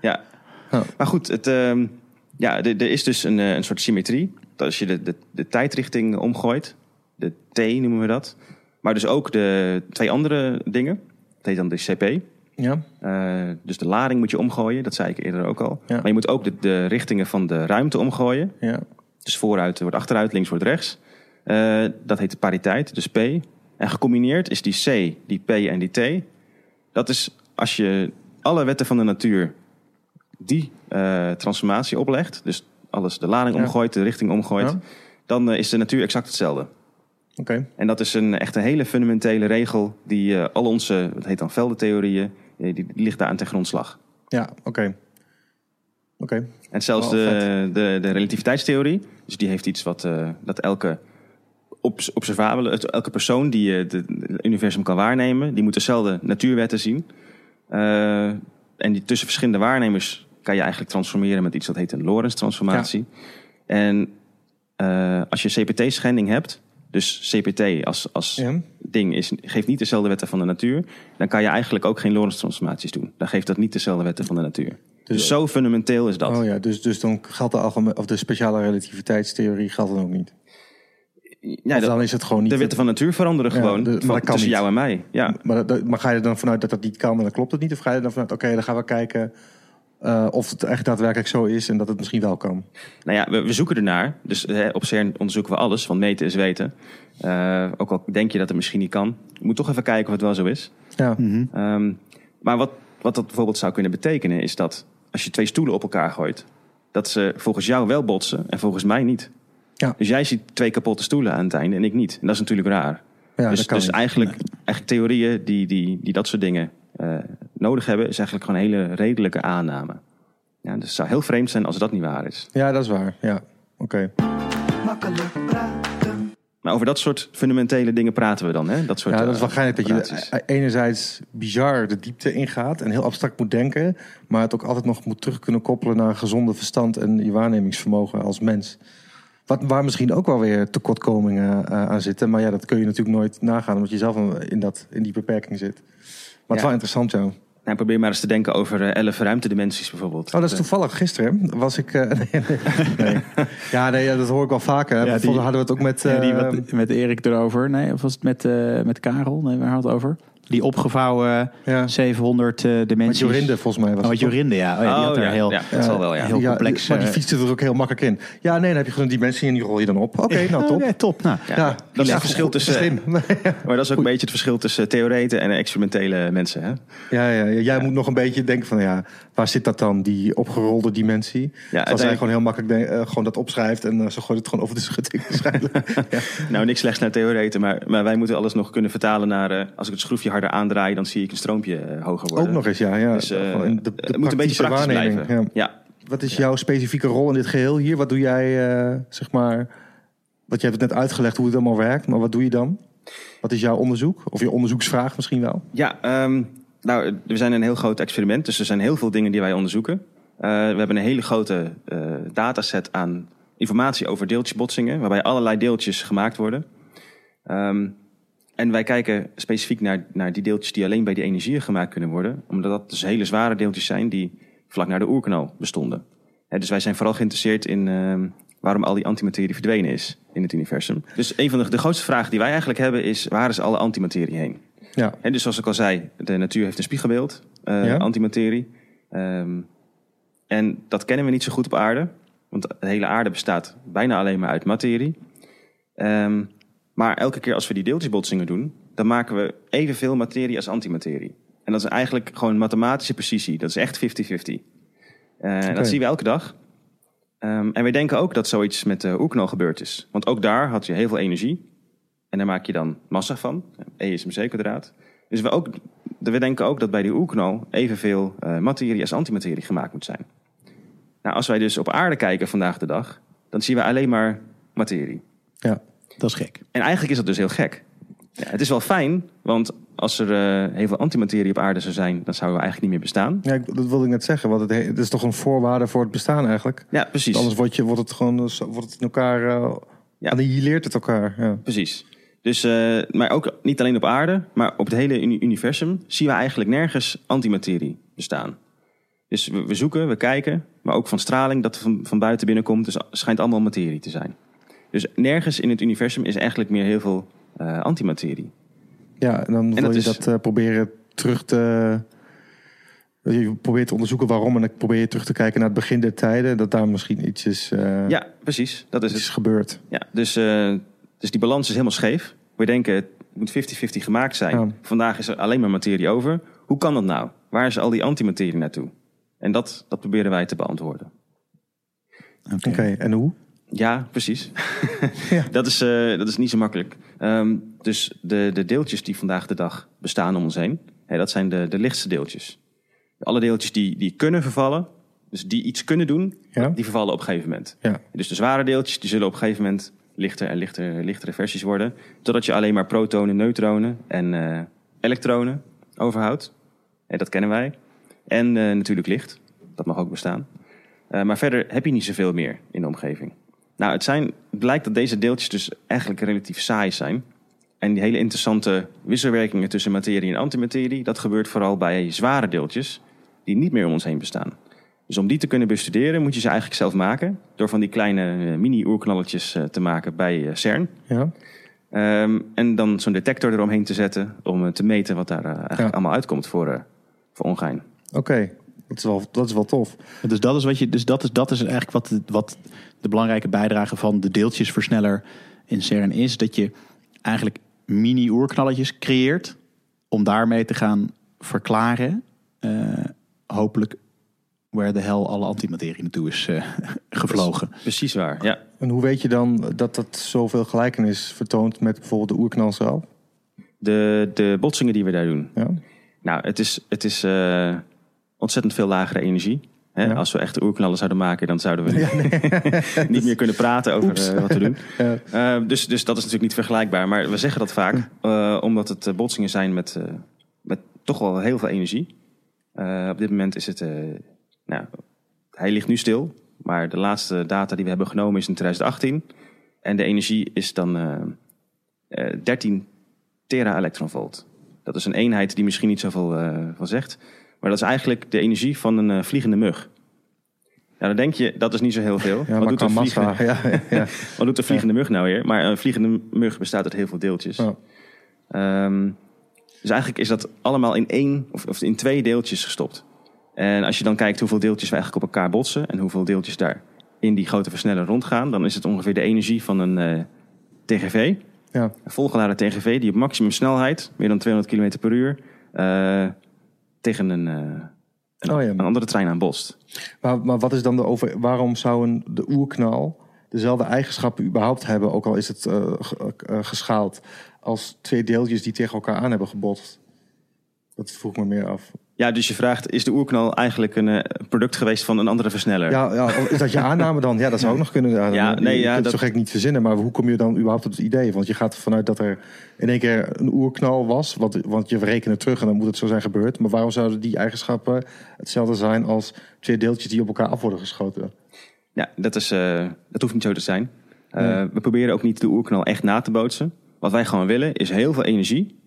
Ja. Oh. Maar goed, het, ehm, ja, er er is dus een, eh, een soort symmetrie. Dat als je de, de, de tijdrichting omgooit, de T noemen we dat. Maar dus ook de twee andere dingen. Dat heet dan de CP. Ja, Eh, dus de lading moet je omgooien, dat zei ik eerder ook al. Ja. Maar je moet ook de, de richtingen van de ruimte omgooien. ja. Dus vooruit wordt achteruit, links wordt rechts. Eh, dat heet de pariteit, dus P. En gecombineerd is die C, die P en die T. Dat is als je alle wetten van de natuur die eh, transformatie oplegt. Dus alles de lading Ja. omgooit, de richting omgooit. Ja. Dan is de natuur exact hetzelfde. Oké. En dat is een, echt een hele fundamentele regel die al onze, dat heet dan veldentheorieën, die, die ligt daar aan ten grondslag. Ja, oké. Oké. En zelfs de, de, de relativiteitstheorie, dus die heeft iets wat eh, dat elke obs- observabele, elke persoon die eh, het universum kan waarnemen, die moet dezelfde natuurwetten zien. Eh, en die tussen verschillende waarnemers kan je eigenlijk transformeren met iets dat heet een Lorentz-transformatie. En als je CPT-schending hebt, dus CPT als, als Ja. ding is, geeft niet dezelfde wetten van de natuur, dan kan je eigenlijk ook geen Lorentz-transformaties doen. Dan geeft dat niet dezelfde wetten van de natuur. Dus, zo fundamenteel is dat. Oh ja, dus, dus dan geldt de, algemeen, of de speciale relativiteitstheorie geldt dan ook niet. Ja, dan is het gewoon niet... de wetten van natuur veranderen Ja, gewoon de- maar van- tussen niet. jou en mij. Ja. Maar ga je er dan vanuit dat dat niet kan en dan klopt het niet? Of ga je er dan vanuit, oké, dan gaan we kijken eh, of het echt daadwerkelijk zo is en dat het misschien wel kan? Nou ja, we, we zoeken ernaar. Dus hè, op CERN onderzoeken we alles, want meten is weten. Eh, ook al denk je dat het misschien niet kan. Je moet toch even kijken of het wel zo is. Ja, Ehm, maar wat, wat dat bijvoorbeeld zou kunnen betekenen, is dat als je twee stoelen op elkaar gooit, dat ze volgens jou wel botsen en volgens mij niet. Ja. Dus jij ziet twee kapotte stoelen aan het einde en ik niet. En dat is natuurlijk raar. ja dus dat kan dus eigenlijk, eigenlijk theorieën die, die, die dat soort dingen nodig hebben, is eigenlijk gewoon een hele redelijke aanname. Ja, dus het zou heel vreemd zijn als dat niet waar is. Ja, dat is waar. Ja, oké. Makkelijk praten. Maar over dat soort fundamentele dingen praten we dan, hè? Dat soort, Ja, dat is eh, wel geinig dat je e- enerzijds bizar de diepte ingaat en heel abstract moet denken, maar het ook altijd nog moet terug kunnen koppelen naar gezonde verstand en je waarnemingsvermogen als mens. Wat, waar misschien ook wel weer tekortkomingen eh, aan zitten, maar ja, dat kun je natuurlijk nooit nagaan omdat je zelf in, dat, in die beperking zit. Maar het is wel interessant, ja. Nou, probeer maar eens te denken over eh, elf ruimtedimensies bijvoorbeeld. Oh, dat is toevallig. Gisteren was ik. eh, (laughs) nee. Ja, nee, dat hoor ik wel vaker. Ja, die- hadden we het ook met. Ja, die eh, wat, met Erik erover. Nee, of was het met, eh, met Karel? Nee, waar had het over? Die opgevouwen ja, 700 eh met dimensies. Jorinde, volgens mij was Oh? Jorinde, ja. Oh, ja die had Oh, er ja, heel... ja, dat zal wel, ja. heel complex, Maar die eh, fietste er ook heel makkelijk in. Ja, nee, dan heb je gewoon een dimensie en die rol je dan op. Oké, nou top. Oké, top. Nou, Ja, Ja, dat is het verschil tussen... slim. (laughs) Maar dat is ook een beetje het verschil tussen theoreten en experimentele mensen, hè? Ja, ja, ja, jij moet nog een beetje denken van ja, waar zit dat dan, die opgerolde dimensie? Ja, Als uiteindelijk- gewoon heel makkelijk eh, gewoon dat opschrijft en eh, ze gooit het gewoon over de schutting (laughs) ja. Nou, niks slechts naar theoreten, maar, maar wij moeten alles nog kunnen vertalen naar... eh, als ik het schroefje harder aandraai, dan zie ik een stroompje hoger worden. Ook nog eens, ja. ja. Dus de, de het moet een beetje praktisch waarneming, blijven. ja. Ja. Wat is jouw specifieke rol in dit geheel hier? Wat doe jij, zeg maar... Want je hebt het net uitgelegd hoe het allemaal werkt, maar wat doe je dan? Wat is jouw onderzoek? Of je onderzoeksvraag misschien wel? Ja, ehm, nou, we zijn een heel groot experiment, dus er zijn heel veel dingen die wij onderzoeken. Eh, we hebben een hele grote eh, dataset aan informatie over deeltjesbotsingen, waarbij allerlei deeltjes gemaakt worden. Ehm, en wij kijken specifiek naar, naar die deeltjes die alleen bij die energieën gemaakt kunnen worden, omdat dat dus hele zware deeltjes zijn die vlak naar de oerknal bestonden. Dus wij zijn vooral geïnteresseerd in ehm, waarom al die antimaterie verdwenen is in het universum. Dus een van de grootste vragen die wij eigenlijk hebben is, waar is alle antimaterie heen? Ja, En dus zoals ik al zei, de natuur heeft een spiegelbeeld, eh, Ja. antimaterie. Ehm, en dat kennen we niet zo goed op aarde. Want de hele aarde bestaat bijna alleen maar uit materie. Ehm, maar elke keer als we die deeltjesbotsingen doen, dan maken we evenveel materie als antimaterie. En dat is eigenlijk gewoon mathematische precisie. Dat is echt 50-50. Eh. Dat zien we elke dag. Ehm, en wij denken ook dat zoiets met de oerknal gebeurd is. Want ook daar had je heel veel energie. En daar maak je dan massa van. E is mc kwadraat. Dus we, ook, we denken ook dat bij die oerknal evenveel uh, materie als antimaterie gemaakt moet zijn. Nou, als wij dus op aarde kijken vandaag de dag, dan zien we alleen maar materie. Ja, dat is gek. En eigenlijk is dat dus heel gek. Ja, het is wel fijn, want als er uh, heel veel antimaterie op aarde zou zijn, dan zouden we eigenlijk niet meer bestaan. Ja, dat wilde ik net zeggen, want het, het is toch een voorwaarde voor het bestaan eigenlijk. Ja, precies. anders wordt, je, wordt het gewoon wordt het in elkaar, uh, ja. annihileert het elkaar. Ja. Precies. Dus, uh, maar ook niet alleen op aarde, maar op het hele universum zien we eigenlijk nergens antimaterie bestaan. Dus we, we, zoeken, we kijken, maar ook van straling dat van, van buiten binnenkomt. Dus schijnt allemaal materie te zijn. Dus nergens in het universum is eigenlijk meer heel veel uh, antimaterie. Ja, en dan wil je dat uh, proberen terug te... Je probeert te onderzoeken waarom en dan probeer je terug te kijken naar het begin der tijden. Dat daar misschien iets is... Uh, ja, precies. Dat is het. gebeurd. Ja, dus, dus die balans is helemaal scheef. We denken het moet 50-50 gemaakt zijn. Ja. Vandaag is er alleen maar materie over. Hoe kan dat nou? Waar is al die antimaterie naartoe? En dat, dat proberen wij te beantwoorden. Oké, okay. en hoe? Ja, precies. ja. (laughs) (laughs) dat, is, uh, dat is niet zo makkelijk. Um, dus de, de deeltjes die vandaag de dag bestaan om ons heen, hè, dat zijn de, de lichtste deeltjes. Alle deeltjes die, die kunnen vervallen, dus die iets kunnen doen, ja. die vervallen op een gegeven moment. Ja. Dus de zware deeltjes die zullen op een gegeven moment lichter en lichter, lichtere versies worden, totdat je alleen maar protonen, neutronen en uh, elektronen overhoudt. Hè, dat kennen wij. En uh, natuurlijk licht, dat mag ook bestaan. Maar verder heb je niet zoveel meer in de omgeving. Nou, het, zijn, het blijkt dat deze deeltjes dus eigenlijk relatief saai zijn. En die hele interessante wisselwerkingen tussen materie en antimaterie, dat gebeurt vooral bij zware deeltjes die niet meer om ons heen bestaan. Dus om die te kunnen bestuderen moet je ze eigenlijk zelf maken. Door van die kleine uh, mini-oerknalletjes uh, te maken bij uh, CERN. Ja. Um, en dan zo'n detector eromheen te zetten om te meten wat daar eigenlijk ja. allemaal uitkomt voor, voor ongein. Oké, okay. dat, is wel, dat is wel tof. Dus dat is, wat je, dus dat is, dat is eigenlijk wat, wat de belangrijke bijdrage van de deeltjesversneller in CERN is. Dat je eigenlijk mini-oerknalletjes creëert om daarmee te gaan verklaren, hopelijk waar de hel alle antimaterie naartoe is uh, (laughs) gevlogen. Precies waar, ja. En hoe weet je dan dat dat zoveel gelijkenis vertoont met bijvoorbeeld de oerknal zelf? De, de botsingen die we daar doen. Ja. Nou, het is, het is uh, ontzettend veel lagere energie. Hè? Ja. Als we echte oerknallen zouden maken, dan zouden we (laughs) ja, nee. (laughs) niet meer kunnen praten over uh, wat we doen. Ja. Uh, dus, dus dat is natuurlijk niet vergelijkbaar. Maar we zeggen dat vaak, omdat het botsingen zijn met, met toch wel heel veel energie. op dit moment is het nou, hij ligt nu stil, maar de laatste data die we hebben genomen is in 2018. En de energie is dan uh, uh, 13 tera-elektronvolt. Dat is een eenheid die misschien niet zoveel uh, van zegt. Maar dat is eigenlijk de energie van een vliegende mug. Nou, dan denk je, dat is niet zo heel veel. Ja, wat, doet een vliegende, ja, ja. wat doet vliegende mug nou weer? Maar een vliegende mug bestaat uit heel veel deeltjes. Oh. Um, dus eigenlijk is dat allemaal in één of, of in twee deeltjes gestopt. En als je dan kijkt hoeveel deeltjes we eigenlijk op elkaar botsen en hoeveel deeltjes daar in die grote versneller rondgaan, dan is het ongeveer de energie van een uh, TGV. Ja. Een volgeladen TGV die op maximum snelheid, meer dan 200 km per uur, uh, tegen een, uh, een, oh ja. een, andere trein aan botst. Maar, maar wat is dan de over, waarom zou een, de oerknal dezelfde eigenschappen überhaupt hebben, ook al is het geschaald, als twee deeltjes die tegen elkaar aan hebben gebotst? Dat vroeg me meer af. Ja, dus je vraagt, is de oerknal eigenlijk een uh, product geweest van een andere versneller? Ja, ja, is dat je (laughs) aanname dan? Ja, dat zou ook nog kunnen. Ja, ja nee, ja, dat zo gek niet verzinnen. Maar hoe kom je dan überhaupt op het idee? Want je gaat vanuit dat er in één keer een oerknal was. Want, want je rekent terug en dan moet het zo zijn gebeurd. Maar waarom zouden die eigenschappen hetzelfde zijn als twee deeltjes die op elkaar af worden geschoten? Ja, dat, is, uh, dat hoeft niet zo te zijn. Uh, nee. We proberen ook niet de oerknal echt na te bootsen. Wat wij gewoon willen is heel veel energie.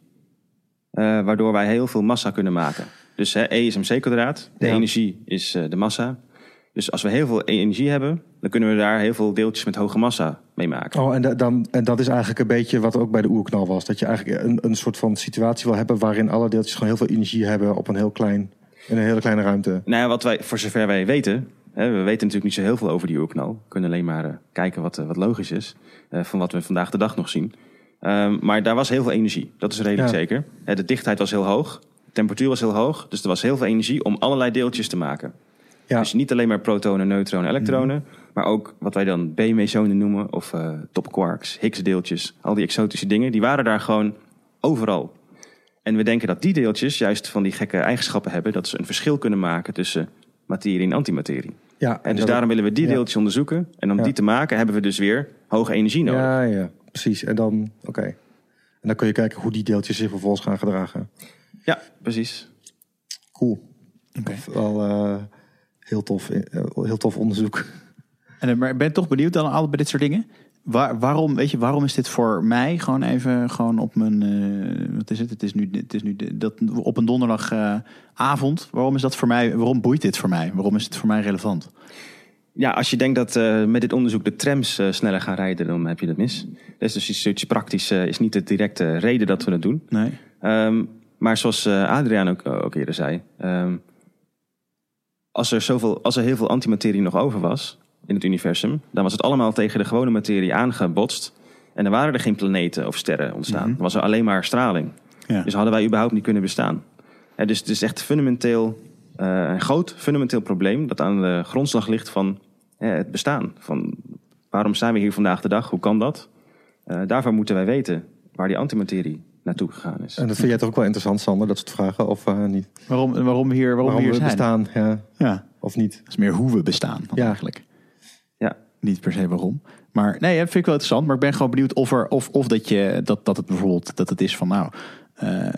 waardoor wij heel veel massa kunnen maken. Dus hè, E is mc kwadraat. De ja. energie is uh, de massa. Dus als we heel veel energie hebben, dan kunnen we daar heel veel deeltjes met hoge massa mee maken. Oh, en, da dan, en dat is eigenlijk een beetje wat ook bij de oerknal was. Dat je eigenlijk een, een soort van situatie wil hebben waarin alle deeltjes gewoon heel veel energie hebben op een heel klein, in een hele kleine ruimte. Nou ja, wat wij, voor zover wij weten, hè, we weten natuurlijk niet zo heel veel over die oerknal. We kunnen alleen maar uh, kijken wat, uh, wat logisch is uh, van wat we vandaag de dag nog zien. Um, maar daar was heel veel energie, dat is redelijk ja. zeker. De dichtheid was heel hoog temperatuur was heel hoog, dus er was heel veel energie om allerlei deeltjes te maken. Ja. Dus niet alleen maar protonen, neutronen, elektronen, mm. Maar ook wat wij dan B-mesonen noemen, of uh, topquarks, Higgs-deeltjes, al die exotische dingen, die waren daar gewoon overal. En we denken dat die deeltjes juist van die gekke eigenschappen hebben, dat ze een verschil kunnen maken tussen materie en antimaterie. Ja, En dus daarom willen we die ja. deeltjes onderzoeken. En om Ja. die te maken hebben we dus weer hoge energie nodig. Ja, ja, precies. En dan, oké. En dan kun je kijken hoe die deeltjes zich vervolgens gaan gedragen. Ja, precies. Cool. Wel eh, heel, tof, eh, heel tof onderzoek. En, eh, maar ik ben toch benieuwd dan al bij dit soort dingen. Waar, waarom, weet je, waarom is dit voor mij gewoon even gewoon op mijn. wat is het? Het is nu, het is nu dat, op een donderdagavond. avond. waarom is dat voor mij? Waarom boeit dit voor mij? Waarom is het voor mij relevant? Ja, als je denkt dat met dit onderzoek de trams sneller gaan rijden, dan heb je dat mis. Dus, dus iets, praktisch is niet de directe reden dat we het doen. Nee. Ehm, maar zoals eh, Adriaan ook, ook eerder zei, ehm, als, er zoveel, als er heel veel antimaterie nog over was in het universum, dan was het allemaal tegen de gewone materie aangebotst. En dan waren er geen planeten of sterren ontstaan. Dan was er alleen maar straling. Ja. Dus hadden wij überhaupt niet kunnen bestaan. Ja, dus het is echt fundamenteel, eh, een groot fundamenteel probleem dat aan de grondslag ligt van eh, het bestaan. Van waarom zijn we hier vandaag de dag? Hoe kan dat? Eh, daarvoor moeten wij weten waar die antimaterie naartoe gegaan is. En dat vind jij toch ook wel interessant, Sander, dat soort vragen? Of eh, niet? Waarom, waarom we hier, waarom Waarom we hier zijn? bestaan, ja. Ja. Of niet? Dat is meer hoe we bestaan dan Ja. eigenlijk. Ja. Niet per se waarom. Maar nee, dat vind ik wel interessant. Maar ik ben gewoon benieuwd of, er, of, of dat, je, dat, dat het bijvoorbeeld dat het is van nou. Eh,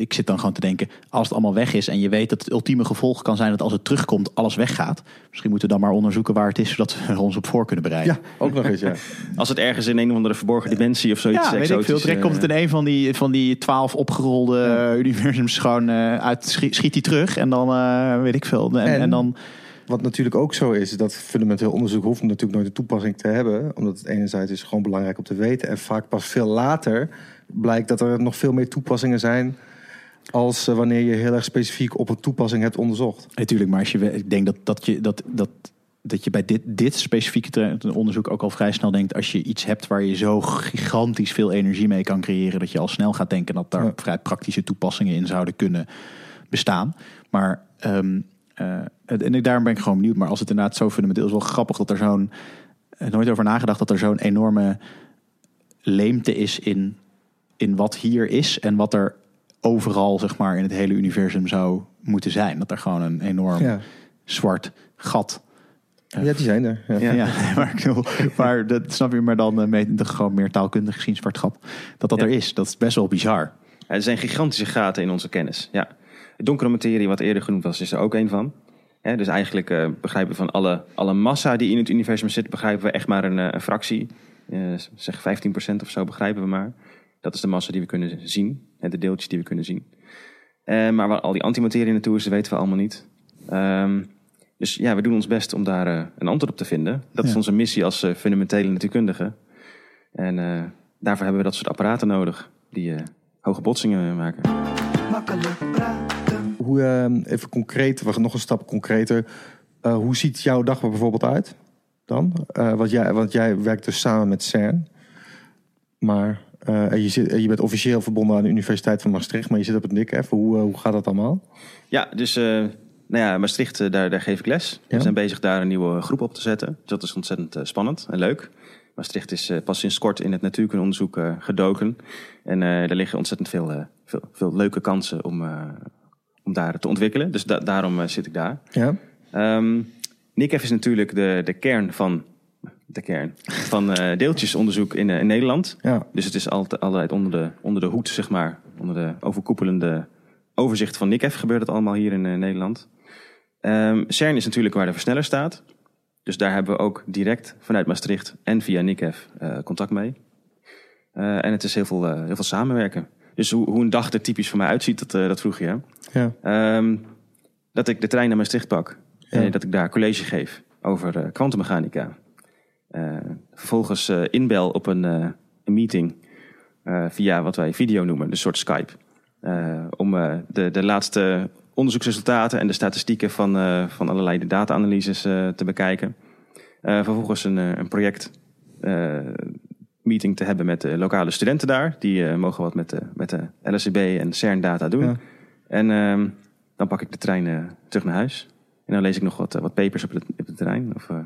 ik zit dan gewoon te denken, als het allemaal weg is en je weet dat het ultieme gevolg kan zijn dat als het terugkomt, alles weggaat. Misschien moeten we dan maar onderzoeken waar het is, zodat we er ons op voor kunnen bereiden. Ja, ook nog eens, ja. (laughs) Als het ergens in een of andere verborgen dimensie of zoiets Ja, weet ik veel. exotisch, Direct komt het in eh, een van die, van die twaalf opgerolde eh, universums gewoon eh, uit, schiet, schiet die terug. En dan eh, weet ik veel. En, en, En- dan, Wat natuurlijk ook zo is, is dat fundamenteel onderzoek hoeft natuurlijk nooit een toepassing te hebben. Omdat het enerzijds is gewoon belangrijk om te weten. En vaak pas veel later blijkt dat er nog veel meer toepassingen zijn. Als eh, wanneer je heel erg specifiek op een toepassing hebt onderzocht. natuurlijk, maar als je, ik denk dat, dat, je, dat, dat, dat je bij dit, dit specifieke onderzoek ook al vrij snel denkt. Als je iets hebt waar je zo gigantisch veel energie mee kan creëren. Dat je al snel gaat denken dat daar Ja. vrij praktische toepassingen in zouden kunnen bestaan. Maar ehm, eh, en ik, daarom ben ik gewoon benieuwd. Maar als het inderdaad zo fundamenteel is, wel grappig dat er zo'n. eh, Nooit over nagedacht dat er zo'n enorme leemte is in, in wat hier is en wat er overal, zeg maar, in het hele universum zou moeten zijn. Dat er gewoon een enorm Ja, zwart gat. ja die zijn er. Ja. Ja. (laughs) Ja, maar, ik bedoel, maar dat snap je, maar dan eh, met de gewoon meer taalkundig gezien zwart gat. Dat dat Ja. er is. Dat is best wel bizar. Er zijn gigantische gaten in onze kennis. Ja. Donkere materie, wat eerder genoemd was, is er ook een van. Hè, dus eigenlijk eh, begrijpen we van alle, alle massa die in het universum zit, begrijpen we echt maar een, eh, een fractie. Eh, zeg 15% of zo begrijpen we maar. Dat is de massa die we kunnen zien. Hè, de deeltjes die we kunnen zien. Eh, maar waar al die antimaterie naartoe is, dat weten we allemaal niet. Ehm, dus ja, we doen ons best om daar eh, een antwoord op te vinden. Dat is onze missie als eh, fundamentele natuurkundige. En eh, daarvoor hebben we dat soort apparaten nodig. Die eh, hoge botsingen maken. Makkelijk praten. Hoe, eh, even concreet, we gaan nog een stap concreter. Eh, hoe ziet jouw dag er bijvoorbeeld uit dan? Eh, want, jij, want jij werkt dus samen met CERN. Maar eh, en je, zit, je bent officieel verbonden aan de Universiteit van Maastricht, maar je zit op het NIC. Even. Hoe, eh, hoe gaat dat allemaal? Ja, dus eh, nou ja, Maastricht, daar, daar geef ik les. Ja. We zijn bezig daar een nieuwe groep op te zetten. Dus dat is ontzettend spannend en leuk. Maastricht is pas sinds kort in het natuurkundeonderzoek gedoken. En er liggen ontzettend veel, veel, veel leuke kansen om, om daar te ontwikkelen. Dus da- daarom zit ik daar. Ja? Ehm is natuurlijk de, de kern van, de kern van eh, deeltjesonderzoek in, eh, in Nederland. Ja. Dus het is altijd, altijd onder, de, onder de hoed, zeg maar. Onder de overkoepelende overzicht van NICEF gebeurt het allemaal hier in eh, Nederland. Ehm, CERN is natuurlijk waar de versneller staat. Dus daar hebben we ook direct vanuit Maastricht en via NICEF contact mee. En het is heel veel, heel veel samenwerken. Dus hoe, hoe een dag er typisch voor mij uitziet, dat, dat vroeg je. hè? Ja. Ehm, dat ik de trein naar Maastricht pak. Ja. En dat ik daar college geef over kwantummechanica. Eh, vervolgens eh, inbel op een, eh, een meeting eh, via wat wij video noemen, een soort Skype. Eh, om eh, de, de laatste onderzoeksresultaten en de statistieken van, eh, van allerlei data-analyses eh, te bekijken. Eh, vervolgens een, eh, een project eh, meeting te hebben met de lokale studenten daar. Die eh, mogen wat met de, met de LSCB en CERN-data doen. Ja. En ehm, dan pak ik de trein eh, terug naar huis. En dan lees ik nog wat, eh, wat papers op het, op het terrein. Of, eh,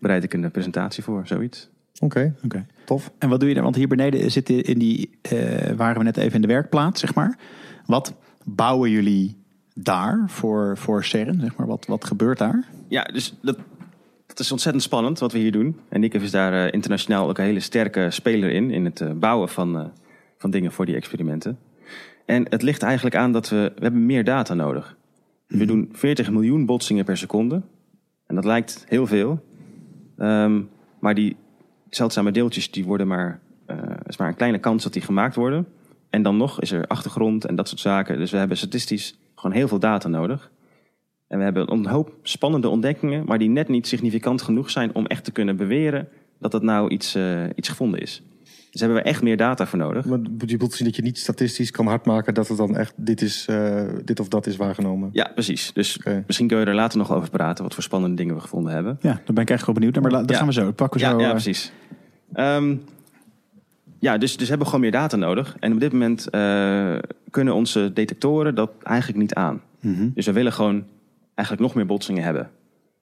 bereid ik een presentatie voor, zoiets. Oké, Oké. tof. En wat doe je dan? Want hier beneden zitten in die, eh, waren we net even in de werkplaats, zeg maar. Wat bouwen jullie daar voor, voor CERN, zeg maar? Wat, wat gebeurt daar? Ja, dus dat, dat is ontzettend spannend wat we hier doen. En Nick is daar eh, internationaal ook een hele sterke speler in. In het eh, bouwen van, eh, van dingen voor die experimenten. En het ligt eigenlijk aan dat we, we hebben meer data nodig. We doen 40 miljoen botsingen per seconde. En dat lijkt heel veel. Ehm, maar die zeldzame deeltjes, die worden maar, eh, is maar een kleine kans dat die gemaakt worden. En dan nog is er achtergrond en dat soort zaken. Dus we hebben statistisch gewoon heel veel data nodig. En we hebben een hoop spannende ontdekkingen, maar die net niet significant genoeg zijn om echt te kunnen beweren dat dat nou iets, eh, iets gevonden is. Dus hebben we echt meer data voor nodig. Maar je bedoelt zien dat je niet statistisch kan hardmaken dat het dan echt dit, is, eh, dit of dat is waargenomen. Ja, precies. Dus misschien kun je er later nog over praten, wat voor spannende dingen we gevonden hebben. Ja, daar ben ik echt wel benieuwd naar. Maar dat Ja. gaan we zo. Dat pakken we Ja, zo. ja eh, precies. Ehm, ja, dus, dus hebben we gewoon meer data nodig. En op dit moment eh, kunnen onze detectoren dat eigenlijk niet aan. mhm. Dus we willen gewoon eigenlijk nog meer botsingen hebben.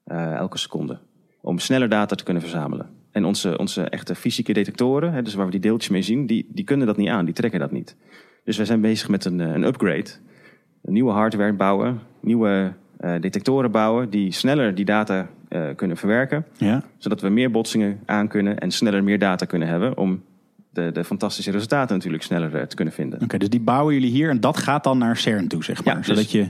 eh, elke seconde. Om sneller data te kunnen verzamelen. En onze, onze echte fysieke detectoren, hè, dus waar we die deeltjes mee zien, die, die kunnen dat niet aan. Die trekken dat niet. Dus we zijn bezig met een, eh, een upgrade. Een nieuwe hardware bouwen. Nieuwe eh, detectoren bouwen die sneller die data eh, kunnen verwerken Ja. zodat we meer botsingen aan kunnen en sneller meer data kunnen hebben om de, de fantastische resultaten natuurlijk sneller te kunnen vinden. Oké, dus die bouwen jullie hier en dat gaat dan naar CERN toe, zeg maar. Ja, dus- Zodat je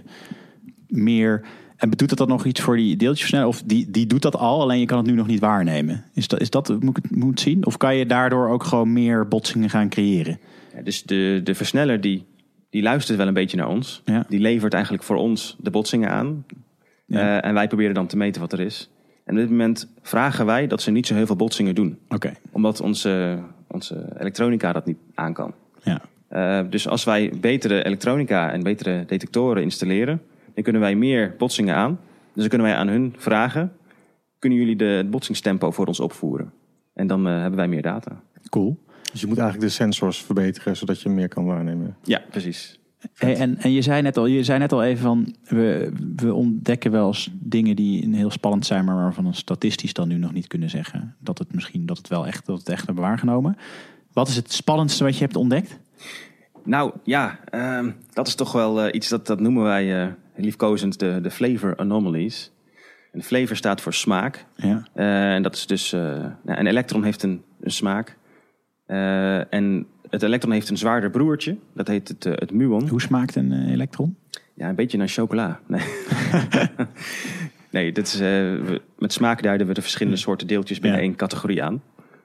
meer... En doet dat dan nog iets voor die deeltjesversneller? Of die, die doet dat al, alleen je kan het nu nog niet waarnemen. Is dat, is dat moet ik het moet zien? Of kan je daardoor ook gewoon meer botsingen gaan creëren? Ja, dus de, de versneller die, die luistert wel een beetje naar ons. Ja. Die levert eigenlijk voor ons de botsingen aan. Ja. Eh, en wij proberen dan te meten wat er is. En op dit moment vragen wij dat ze niet zo heel veel botsingen doen. Oké, Omdat onze, onze elektronica dat niet aan kan. ja. Eh, dus als wij betere elektronica en betere detectoren installeren, dan kunnen wij meer botsingen aan. Dus dan kunnen wij aan hun vragen: kunnen jullie de, het botsingstempo voor ons opvoeren? En dan eh, hebben wij meer data. Cool. Dus je moet eigenlijk de sensors verbeteren zodat je meer kan waarnemen. Ja, precies. Hey, en, en je, zei net al, je zei net al even van, we, we ontdekken wel eens dingen die heel spannend zijn, maar waarvan we statistisch dan nu nog niet kunnen zeggen dat het misschien dat het wel echt, dat het echt hebben waargenomen. Wat is het spannendste wat je hebt ontdekt? Nou ja, ehm, dat is toch wel eh, iets dat, dat noemen wij eh, liefkozend de, de flavor anomalies. En flavor staat voor smaak. Ja. Eh, en dat is dus, eh, nou, een elektron heeft een, een smaak. Eh, en het elektron heeft een zwaarder broertje. Dat heet het, het muon. Hoe smaakt een elektron? Ja, een beetje naar chocola. (laughs) Nee, (laughs) nee dit is, eh, we- met smaak duiden we de verschillende soorten deeltjes binnen Ja. één categorie aan.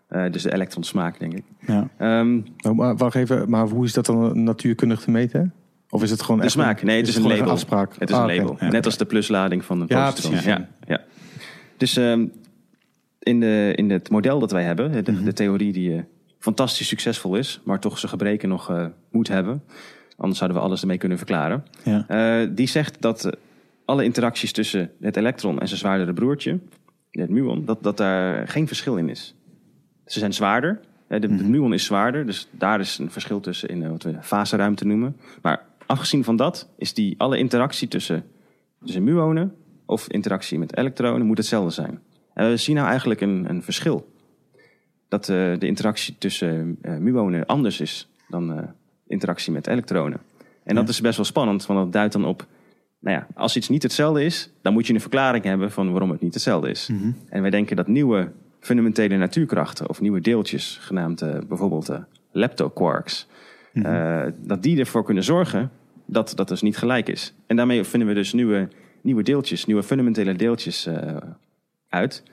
Eh, dus de elektronsmaak, denk ik. Ja. Ehm, Oh, maar wacht even, maar hoe is dat dan natuurkundig te meten? Of is het gewoon de echt smaak, nee, het is, een label. afspraak? Het is Ah, een oké. label. Net als de pluslading van een Ja, precies. Ja, ja. Dus ehm, in, de, in het model dat wij hebben, de, Mhm. de theorie die eh, fantastisch succesvol is, maar toch zijn gebreken nog eh, moet hebben. Anders zouden we alles ermee kunnen verklaren. Ja. Eh, die zegt dat alle interacties tussen het elektron en zijn zwaardere broertje, het muon, dat, dat daar geen verschil in is. Ze zijn zwaarder. De, de muon is zwaarder, dus daar is een verschil tussen in wat we faseruimte noemen. Maar afgezien van dat is die alle interactie tussen, tussen muonen of interactie met elektronen moet hetzelfde zijn. En we zien nou eigenlijk een, een verschil. Dat eh, de interactie tussen eh, muonen anders is dan eh, interactie met elektronen. En dat is best wel spannend, want dat duidt dan op... Nou ja, als iets niet hetzelfde is, dan moet je een verklaring hebben van waarom het niet hetzelfde is. En wij denken dat nieuwe fundamentele natuurkrachten of nieuwe deeltjes, genaamd bijvoorbeeld leptoquarks, eh, dat die ervoor kunnen zorgen dat dat dus niet gelijk is. En daarmee vinden we dus nieuwe, nieuwe deeltjes, nieuwe fundamentele deeltjes eh, uit,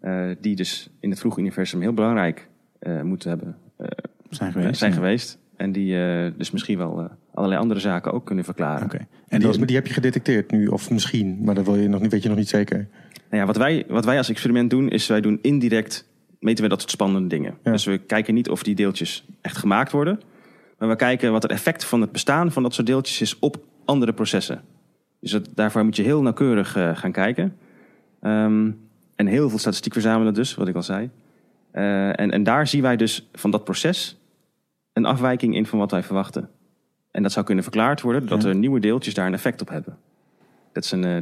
eh, die dus in het vroege universum heel belangrijk eh, moeten hebben Zijn geweest. zijn ja. geweest. En die dus misschien wel allerlei andere zaken ook kunnen verklaren. Oké. En En die, die heb je gedetecteerd nu, of misschien, maar dat wil je nog niet, weet je nog niet zeker. Nou ja, wat, wij, wat wij als experiment doen, is wij doen indirect, meten we dat soort spannende dingen. Ja. Dus we kijken niet of die deeltjes echt gemaakt worden. Maar we kijken wat het effect van het bestaan van dat soort deeltjes is op andere processen. Dus dat, daarvoor moet je heel nauwkeurig eh, gaan kijken. Ehm, en heel veel statistiek verzamelen dus, wat ik al zei. Eh, en, en daar zien wij dus van dat proces een afwijking in van wat wij verwachten. En dat zou kunnen verklaard worden dat Ja. er nieuwe deeltjes daar een effect op hebben. Dat een, eh,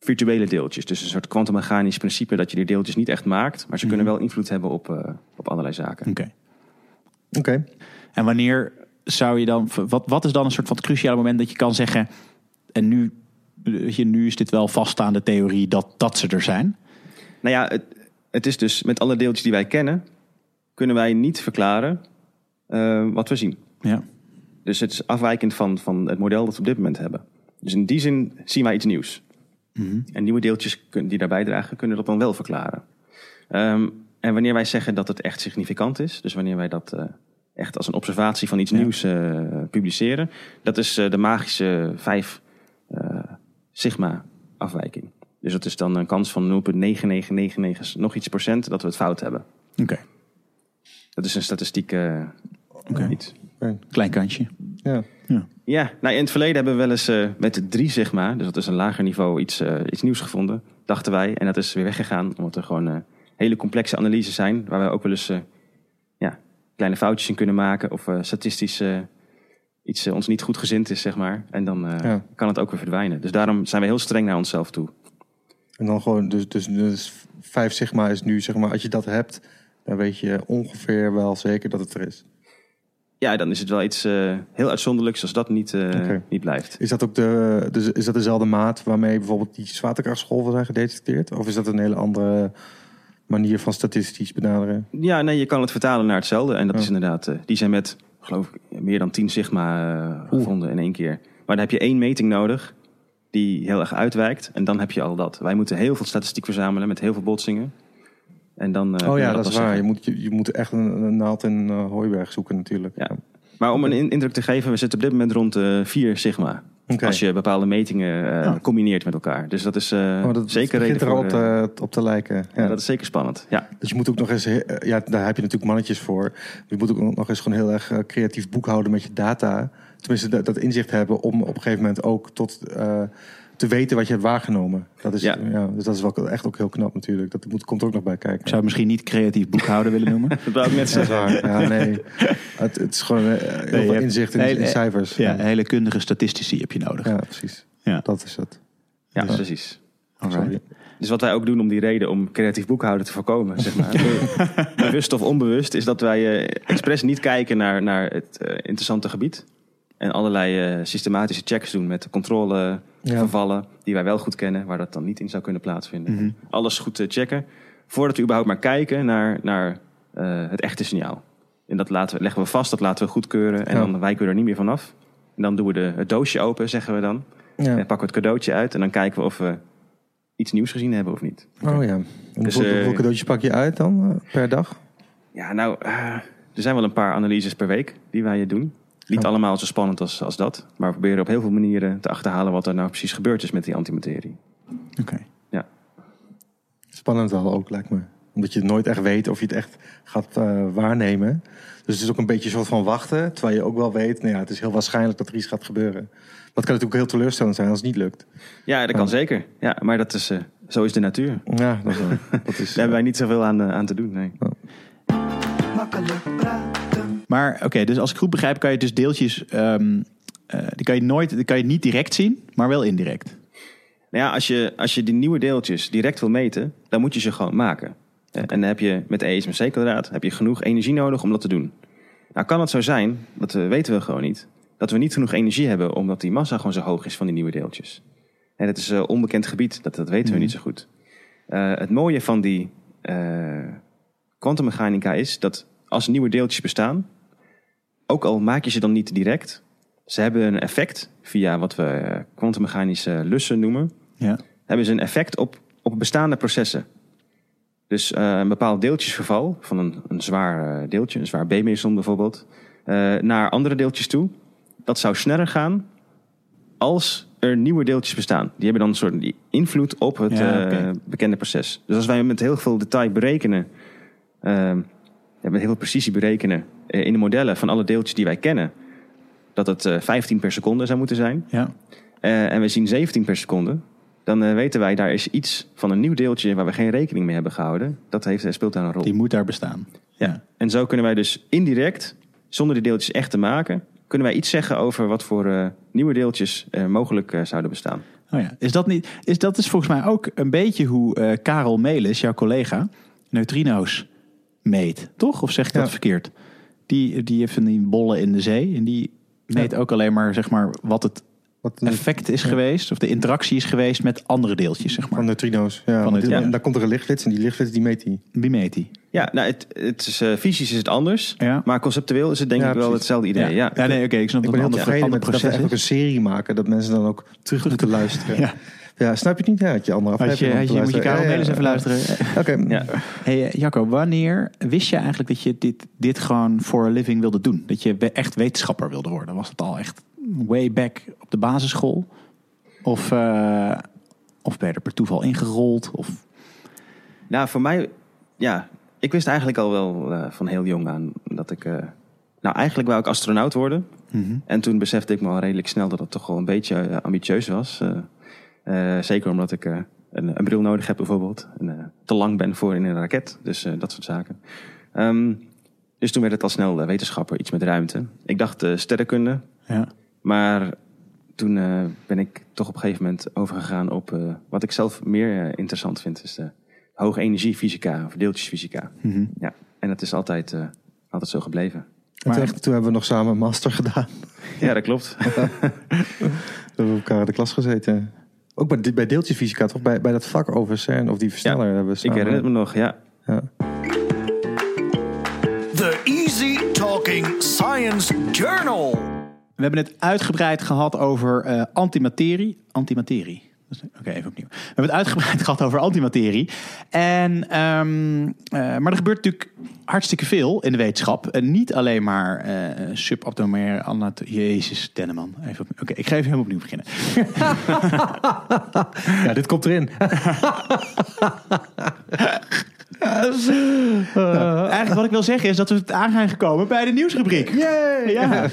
virtuele deeltjes. Dus een soort kwantummechanisch principe dat je die deeltjes niet echt maakt, maar ze kunnen wel invloed hebben op, op allerlei zaken. Oké. Oké. En wanneer zou je dan, wat, wat is dan een soort van het cruciale moment dat je kan zeggen, en nu, je, nu is dit wel vaststaande theorie dat, dat ze er zijn? Nou ja, het, het is dus met alle deeltjes die wij kennen, kunnen wij niet verklaren eh, wat we zien. Ja. Dus het is afwijkend van, van het model dat we op dit moment hebben. Dus in die zin zien wij iets nieuws. En nieuwe deeltjes die daarbij dragen, kunnen dat dan wel verklaren. Ehm, en wanneer wij zeggen dat het echt significant is, dus wanneer wij dat eh, echt als een observatie van iets Ja. nieuws eh, publiceren, dat is eh, de magische 5 eh, sigma afwijking. Dus dat is dan een kans van 0,9999 nog iets procent dat we het fout hebben. Oké. Dat is een statistiek Oké. iets. Klein kantje. Ja. Ja, nou in het verleden hebben we wel eens eh, met de 3 sigma, dus dat is een lager niveau, iets, iets nieuws gevonden, dachten wij. En dat is weer weggegaan, omdat er gewoon hele complexe analyses zijn, waar we ook wel eens eh, ja, kleine foutjes in kunnen maken of eh, statistisch eh, iets eh, ons niet goed gezind is, zeg maar. En dan Ja. kan het ook weer verdwijnen. Dus daarom zijn we heel streng naar onszelf toe. En dan gewoon, dus, dus, dus 5 sigma is nu, zeg maar, als je dat hebt, dan weet je ongeveer wel zeker dat het er is. Ja, dan is het wel iets heel uitzonderlijks als dat niet, niet blijft. Is dat ook de, dus is dat dezelfde maat waarmee bijvoorbeeld die zwaartekrachtsgolven zijn gedetecteerd? Of is dat een hele andere manier van statistisch benaderen? Ja, nee, je kan het vertalen naar hetzelfde. En dat Ja. is inderdaad, eh, die zijn met, geloof ik, meer dan 10 sigma eh, gevonden in één keer. Maar dan heb je één meting nodig die heel erg uitwijkt. En dan heb je al dat. Wij moeten heel veel statistiek verzamelen met heel veel botsingen. En dan, eh, oh ja, dat is waar. Je moet, je, je moet echt een, een naald in uh, hooiberg zoeken natuurlijk. Ja. Maar om een in- indruk te geven, we zitten op dit moment rond eh 4 sigma. Oké. Als je bepaalde metingen eh, Ja. combineert met elkaar. Dus dat is eh, Oh, dat zeker begint reden er voor... al eh, op te, op te lijken. Ja. ja, dat is zeker spannend. Ja, Dus je moet ook nog eens, eh, ja, daar heb je natuurlijk mannetjes voor. Je moet ook nog eens gewoon heel erg eh, creatief boekhouden met je data. Tenminste, dat, dat inzicht hebben om op een gegeven moment ook tot eh, te weten wat je hebt waargenomen. Dat is, Ja. ja. dus dat is wel echt ook heel knap natuurlijk. Dat moet, komt er ook nog bij kijken. Ik zou het misschien niet creatief boekhouden willen noemen. (laughs) dat wou ik net zeggen. waar. Ja, nee. Het, het is gewoon eh, heel veel inzicht in, hele- in cijfers. Ja, hele kundige statistici heb je nodig. Ja, precies. Ja. Dat is het. Ja, Dus- precies. Alright. Dus wat wij ook doen om die reden om creatief boekhouden te voorkomen, zeg maar, (laughs) be- bewust of onbewust, is dat wij eh, expres niet kijken naar, naar het eh, interessante gebied. En allerlei eh, systematische checks doen met controlevervallen die wij wel goed kennen, waar dat dan niet in zou kunnen plaatsvinden. Mhm. Alles goed checken, voordat we überhaupt maar kijken naar, naar eh, het echte signaal. En dat laten we, leggen we vast, dat laten we goedkeuren en Ja. dan wijken we er niet meer vanaf. En dan doen we de, het doosje open, zeggen we dan. Ja. En pakken we het cadeautje uit en dan kijken we of we iets nieuws gezien hebben of niet. Oh ja. En Dus, hoeveel, eh, hoeveel cadeautjes pak je uit dan per dag? Ja, nou, er zijn wel een paar analyses per week die wij doen. Niet Ja. allemaal zo spannend als, als dat. Maar we proberen op heel veel manieren te achterhalen wat er nou precies gebeurd is met die antimaterie. Oké. Spannend wel ook, lijkt me. Omdat je nooit echt weet of je het echt gaat eh, waarnemen. Dus het is ook een beetje een soort van wachten. Terwijl je ook wel weet, nou ja, het is heel waarschijnlijk dat er iets gaat gebeuren. Dat kan natuurlijk heel teleurstellend zijn als het niet lukt. Ja, dat kan Ja. zeker. Ja, maar dat is, eh, zo is de natuur. Ja, dat, (laughs) dat is... Daar hebben wij niet zoveel aan, eh, aan te doen. Nee. Makkelijk praten. Maar oké, dus als ik goed begrijp, kan je dus deeltjes. ehm, eh, die kan je nooit, die kan je niet direct zien, maar wel indirect. Nou ja, als je, als je die nieuwe deeltjes direct wil meten, dan moet je ze gewoon maken. Eh, En dan heb je met E ESMC-kwadraat heb je genoeg energie nodig om dat te doen. Nou kan het zo zijn, dat eh, weten we gewoon niet, dat we niet genoeg energie hebben omdat die massa gewoon zo hoog is van die nieuwe deeltjes. En dat is eh, onbekend gebied, dat, dat weten we niet zo goed. Het mooie van die kwantummechanica is dat als nieuwe deeltjes bestaan, ook al maak je ze dan niet direct, ze hebben een effect via wat we kwantummechanische lussen noemen Ja. hebben ze een effect op, op bestaande processen. Dus eh, een bepaald deeltjesverval van een, een zwaar eh, deeltje, een zwaar B-meson bijvoorbeeld, eh, naar andere deeltjes toe, dat zou sneller gaan als er nieuwe deeltjes bestaan. Die hebben dan een soort invloed op het Ja, bekende proces. Dus als wij met heel veel detail berekenen, met heel veel precisie berekenen in de modellen van alle deeltjes die wij kennen, dat het eh, 15 per seconde zou moeten zijn. ja. Eh, en we zien 17 per seconde, dan eh, weten wij daar is iets van een nieuw deeltje waar we geen rekening mee hebben gehouden. Dat heeft, eh, speelt daar een rol. Die moet daar bestaan. Ja. En zo kunnen wij dus indirect, zonder die deeltjes echt te maken, kunnen wij iets zeggen over wat voor eh, nieuwe deeltjes mogelijk eh, zouden bestaan. Oh ja. Is dat niet? Is dat is volgens mij ook een beetje hoe eh, Karel Melis, jouw collega, neutrino's meet, toch? Of zeg ik dat verkeerd? Die, die heeft van die bollen in de zee en die meet ook alleen maar zeg maar wat het Wat effect is geweest of de interactie is geweest met andere deeltjes, zeg maar. van neutrino's. Ja, Van die- neutrino. Daar komt er een lichtflits en die lichtflits die meet hij. Wie meet die? Ja, nou, het, het is, eh, fysisch is het anders. Ja. Maar conceptueel is het denk Ja, ik wel hetzelfde idee. Ja. ja nee, oké, ik snap Ik dat ben het heel een ander, tevreden ander met dat we proces echt ook een serie maken. Dat mensen dan ook terug moeten luisteren. (laughs) Ja. Snap je het niet? Ja, had je andere Had je, aflevering had je, moet je Karel Ja, ja, even luisteren? (laughs) Oké. Ja. Hey eh, Jacco, wanneer wist je eigenlijk dat je dit, dit gewoon voor a living wilde doen? Dat je echt wetenschapper wilde worden? Was het al echt way back op de basisschool? Of, eh, of ben je er per toeval ingerold? Of, Nou, voor mij, ja, ik wist eigenlijk al wel eh, van heel jong aan dat ik. eh, nou, eigenlijk wou ik astronaut worden. En toen besefte ik me al redelijk snel dat het toch wel een beetje ambitieus was. Eh, zeker omdat ik eh, een, een bril nodig heb, bijvoorbeeld. En eh, te lang ben voor in een raket. Dus eh, dat soort zaken. Ehm, dus toen werd het al snel wetenschapper, iets met ruimte. Ik dacht eh, sterrenkunde. ja. Maar toen eh, ben ik toch op een gegeven moment overgegaan op eh, wat ik zelf meer interessant vind. is de hoge energiefysica of deeltjesfysica. Mhm. Ja, en dat is altijd, eh, altijd zo gebleven. En toen, toen hebben we nog samen een master gedaan. Ja, dat klopt. (laughs) We hebben elkaar in de klas gezeten. Ook bij, bij deeltjesfysica, toch? Bij, bij dat vak over CERN of die versneller hebben we ik herinner het me nog, ja. Ja. The Easy Talking Science Journal. We hebben het uitgebreid gehad over eh, antimaterie. Antimaterie. Dus, Oké, even opnieuw. We hebben het uitgebreid (laughs) gehad over antimaterie. En, ehm, eh, maar er gebeurt natuurlijk hartstikke veel in de wetenschap. En niet alleen maar eh subatomair. Jezus, Denneman. Even Oké, ik ga even helemaal opnieuw beginnen. (laughs) ja, dit komt erin. (laughs) Nou, eigenlijk wat ik wil zeggen is dat we het aan zijn gekomen bij de nieuwsrubriek. Yay! Ja.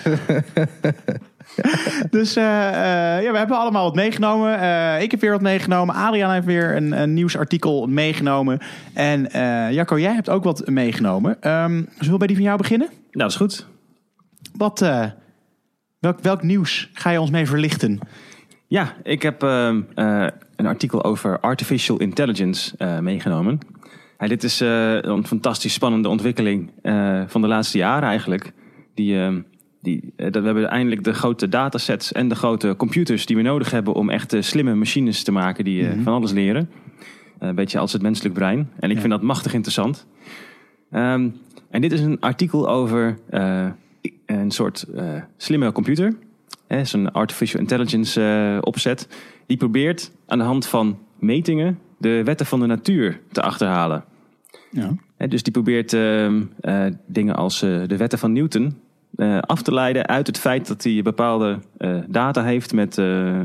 (laughs) dus eh, eh, ja, we hebben allemaal wat meegenomen. Eh, ik heb weer wat meegenomen. Adriaan heeft weer een, een nieuwsartikel meegenomen. En Jacco, jij hebt ook wat meegenomen. Ehm zullen we bij die van jou beginnen? Nou, dat is goed. Wat, welk, welk nieuws ga je ons mee verlichten? Ja, ik heb ehm, eh, een artikel over artificial intelligence meegenomen. Dit is een fantastisch spannende ontwikkeling van de laatste jaren eigenlijk. Die, ehm, die, eh, dat we hebben eindelijk de grote datasets en de grote computers die we nodig hebben om echt slimme machines te maken die eh, van alles leren. Eh, een beetje als het menselijk brein. En ik vind dat machtig interessant. Ehm, en dit is een artikel over een soort eh, slimme computer. Hè, Zo'n artificial intelligence opzet. Die probeert aan de hand van metingen de wetten van de natuur te achterhalen. Ja. Dus die probeert ehm, eh, dingen als de wetten van Newton eh, af te leiden uit het feit dat hij bepaalde eh, data heeft met eh,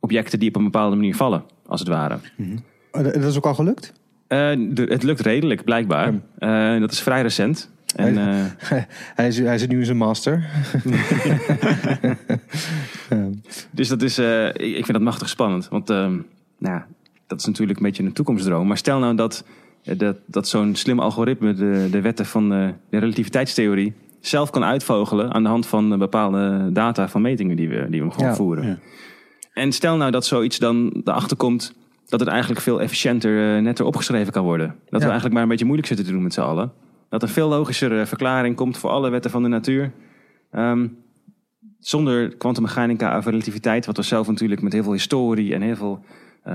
objecten die op een bepaalde manier vallen, als het ware. Oh, dat dat is ook al gelukt? De- het lukt redelijk, blijkbaar. Dat is vrij recent. En, eh, (laughs) hij, is, hij is nu in zijn master. (laughs) Dus dat is, ik vind dat machtig spannend. Want ehm, nou, dat is natuurlijk een beetje een toekomstdroom. Maar stel nou dat, dat, dat zo'n slim algoritme de, de wetten van de relativiteitstheorie zelf kan uitvogelen aan de hand van eh, bepaalde data van metingen die we, die we gewoon Ja, voeren. ja. En stel nou dat zoiets dan erachter komt dat het eigenlijk veel efficiënter, eh, netter opgeschreven kan worden. Dat we eigenlijk maar een beetje moeilijk zitten te doen met z'n allen. Dat een veel logischere verklaring komt voor alle wetten van de natuur. Ehm, zonder kwantummechanica of relativiteit, wat we zelf natuurlijk met heel veel historie en heel veel eh,